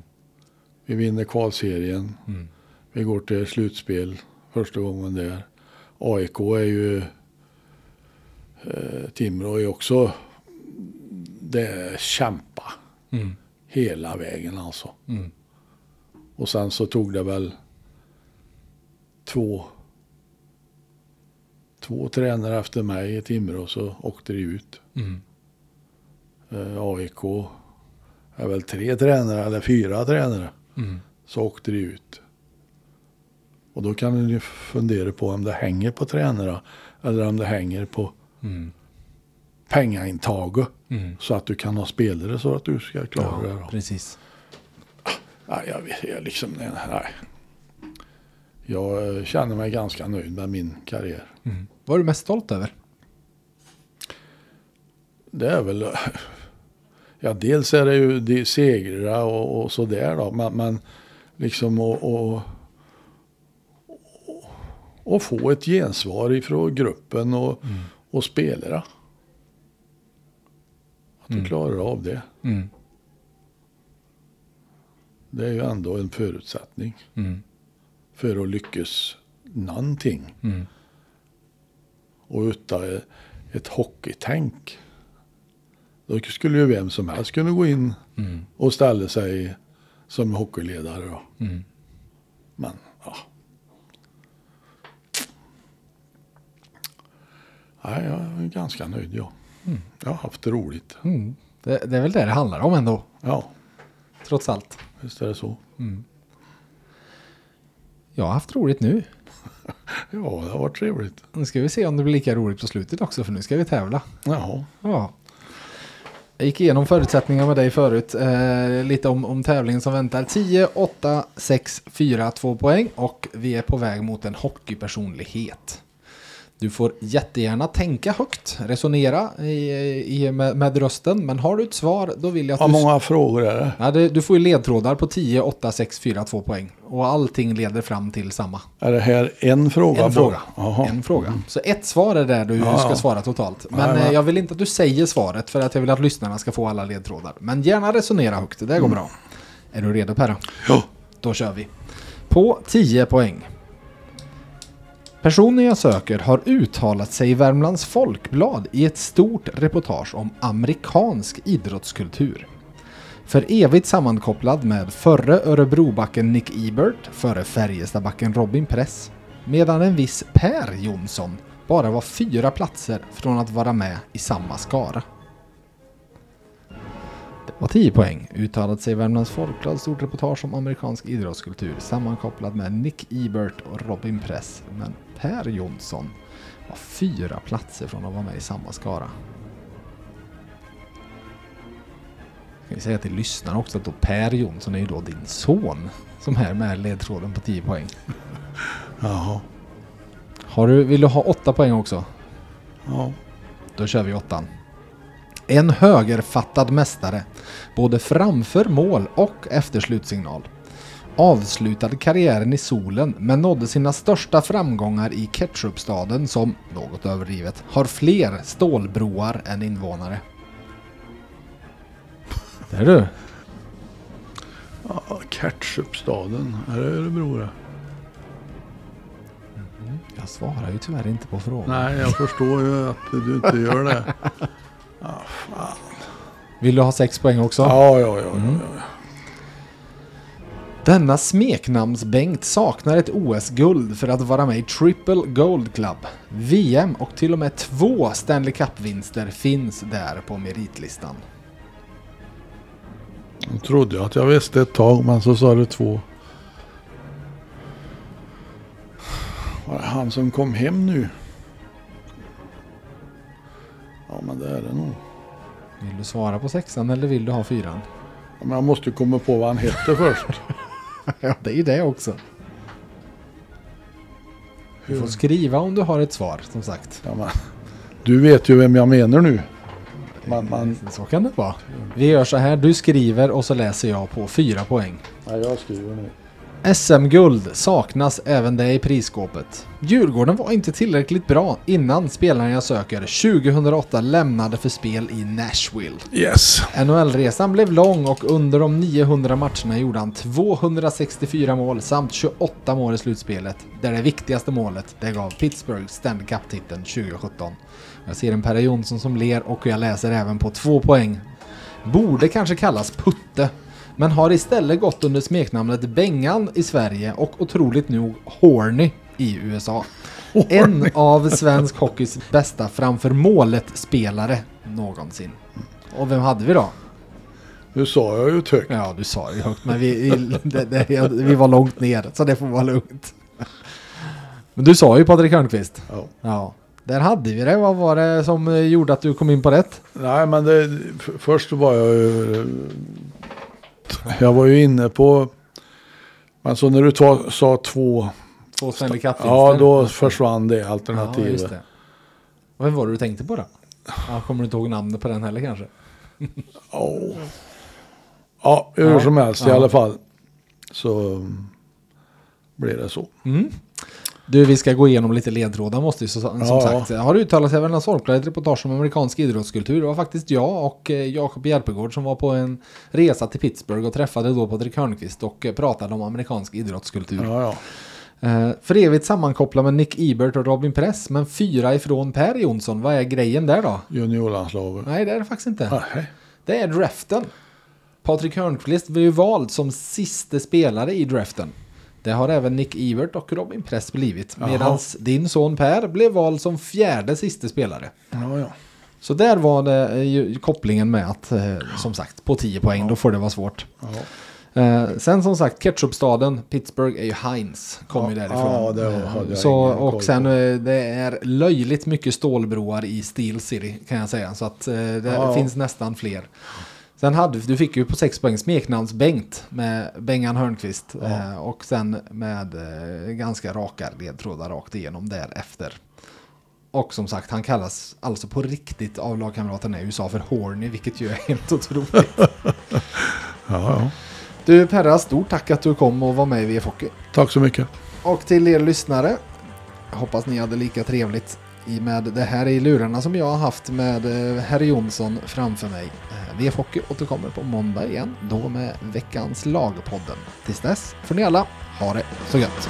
Vi vinner kvalserien. Mm. Vi går till slutspel första gången där. AIK är ju... Eh, Timrå är också... Det är kämpa Mm. hela vägen alltså. Mm. Och sen så tog det väl två... Två tränare efter mig i Timrå så åkte det ut. Mm. Eh, AIK är väl tre tränare eller fyra tränare. Mm. så åkte det ut. Och då kan du fundera på om det hänger på tränare eller om det hänger på Mm. pengaintaget. Mm. Så att du kan ha spelare så att du ska klara det. Ja, Då. precis. Nej, jag, jag liksom, nej. Jag eh, känner mig ganska nöjd med min karriär. Mm. Vad är du mest stolt över? Det är väl... Ja, dels är det ju de segrar och, och sådär då. Men, men liksom att och, och få ett gensvar ifrån gruppen och, och spelare. Att du Mm. klarar av det. Mm. Det är ju ändå en förutsättning Mm. för att lyckas någonting. Mm. Och utan ett hockeytänk. Då skulle ju vem som helst kunna gå in Mm. och ställa sig som hockeyledare. Mm. Men ja. Nej, jag är ganska nöjd ja. Jag har haft roligt. Mm. Det, det är väl det det handlar om ändå, Ja, trots allt. visst är det så. Jag har haft roligt nu. Ja, det har varit trevligt. Nu ska vi se om det blir lika roligt på slutet också, för nu ska vi tävla. Jaha. Ja. Jag gick igenom förutsättningar med dig förut. Eh, lite om, om tävlingen som väntar. 10, 8, 6, 4, 2 poäng. Och vi är på väg mot en hockeypersonlighet. Du får jättegärna tänka högt, resonera i, i, med, med rösten. Men har du ett svar, då vill jag att Hur många frågor är det? Ja, det, du får ju ledtrådar på 10, 8, 6, 4, 2 poäng. Och allting leder fram till samma. Är det här en fråga? En fråga. En fråga. Så ett svar är där du Ja, ska svara totalt. Men Ja, ja. eh, jag vill inte att du säger svaret för att jag vill att lyssnarna ska få alla ledtrådar. Men gärna resonera högt, det där Mm. går bra. Är du redo Perra? Ja. Då kör vi. På 10 poäng. Personen jag söker har uttalat sig i Värmlands Folkblad i ett stort reportage om amerikansk idrottskultur. För evigt sammankopplad med förre Örebrobacken Nick Ebert, före Färjestadbacken Robin Press, medan en viss Per Jonsson bara var fyra platser från att vara med i samma skara. Var 10 poäng. Uttalat sig Värmlands Folkblad stort reportage om amerikansk idrottskultur sammankopplad med Nick Ebert och Robin Press. Men Per Jonsson var fyra platser från att vara med i samma skara. Ska vi säga till lyssnarna också att då Per Jonsson är ju då din son som är med ledtråden på 10 poäng. Jaha. Har du, vill du ha 8 poäng också? Ja. Då kör vi åttan. En högerfattad mästare, både framför mål och efter slutsignal. Avslutade karriären i solen men nådde sina största framgångar i ketchupstaden som, något överdrivet, har fler stålbroar än invånare. Det är du. ja Ketchupstaden. Är det Örebro det? Jag svarar ju tyvärr inte på frågan. Nej, jag förstår ju att du inte gör det. Vill du ha 6 poäng också? Ja, ja, ja. Mm. ja, ja. Denna smeknamnsbänkt saknar ett OS-guld för att vara med i Triple Gold Club. VM och till och med två Stanley Cup-vinster finns där på meritlistan. Jag trodde att jag visste ett tag, men så sa du två. Var det han som kom hem nu? Ja, men det är det nog. Vill du svara på sexan eller vill du ha fyran? Ja, Men jag måste komma på vad han hette först. Ja, det är ju det också. Du får skriva om du har ett svar, som sagt. Ja, men, du vet ju vem jag menar nu. Man, man, Så kan det vara. Vi gör så här, du skriver och så läser jag på fyra poäng. ja, jag skriver nu. SM-guld saknas även det i prisskåpet. Djurgården var inte tillräckligt bra innan spelaren jag söker 2008 lämnade för spel i Nashville. Yes. NHL-resan blev lång och under de 900 matcherna gjorde han 264 mål samt 28 mål i slutspelet. Där det viktigaste målet, det gav Pittsburgh Stanley Cup-titeln 2017. Jag ser en Per Jonsson som ler och jag läser även på två poäng. Borde kanske kallas Putte, men har istället gått under smeknamnet Bengan i Sverige och otroligt nog Horny i USA. En av svensk hockeys bästa framför målet-spelare någonsin. Och vem hade vi då? Nu sa jag ju högt. Ja, du sa ju högt, men vi, det, det, vi var långt ner, så det får vara lugnt. Men du sa ju Patrik Hörnqvist. Ja. Ja. Där hade vi det. Vad var det som gjorde att du kom in på rätt? Nej, men det, först var jag ju... Jag var ju inne på... Men så när du ta, sa två... Två Stanley Cup-vinster. Ja, då försvann det Ja, alternativet. just det. Vem var det du tänkte på då? Ja, kommer du inte ihåg namnet på den heller kanske? Åh. Ja, hur Ja. som helst i Ja. alla fall. Så blev det så. Mm. Du, vi ska gå igenom lite ledtrådar måste ju som Ja. sagt. Har uttalat sig Värmlands Folkblad ett reportage om amerikansk idrottskultur. Det var faktiskt jag och eh, Jakob Järpegård som var på en resa till Pittsburgh och träffade då Patrik Hörnqvist och eh, pratade om amerikansk idrottskultur. Ja, ja. Eh, för evigt sammankopplad med Nick Ebert och Robin Press, men fyra ifrån Per Jonsson. Vad är grejen där då? Juniorlandslaget. Nej, det är det faktiskt inte. Nej. Det är draften. Patrik Hörnqvist blev ju vald som sista spelare i draften. Det har även Nick Ebert och Robin Press blivit. Medan din son Per blev vald som fjärde sista spelare. Ja, ja. Så där var det eh, ju kopplingen med att, eh, som sagt, på 10 poäng, då får det vara svårt. ja. Eh, sen som sagt, ketchupstaden, Pittsburgh är ju Heinz, kommer ju Ja, därifrån. ja, det Eh, hade jag så, och sen eh, det är löjligt mycket stålbroar i Steel City kan jag säga. Så att eh, det Ja. finns nästan fler. Sen hade du fick ju på 6 poäng smeknamns Bengt med Bengan Hörnqvist. Ja. Eh, och sen med eh, ganska raka ledtrådar rakt igenom därefter. Och som sagt, han kallas alltså på riktigt av lagkamraterna i USA för Horny, vilket ju är helt otroligt. ja, ja. Du Perra, stort tack att du kom och var med i VF Hockey. Tack så mycket. Och till er lyssnare, hoppas ni hade lika trevligt i med det här i lurarna som jag har haft med eh, herr Jonsson framför mig. Eh, VF Hockey återkommer på måndag igen, då med veckans lagpodden. Tills dess får ni alla ha det så gött.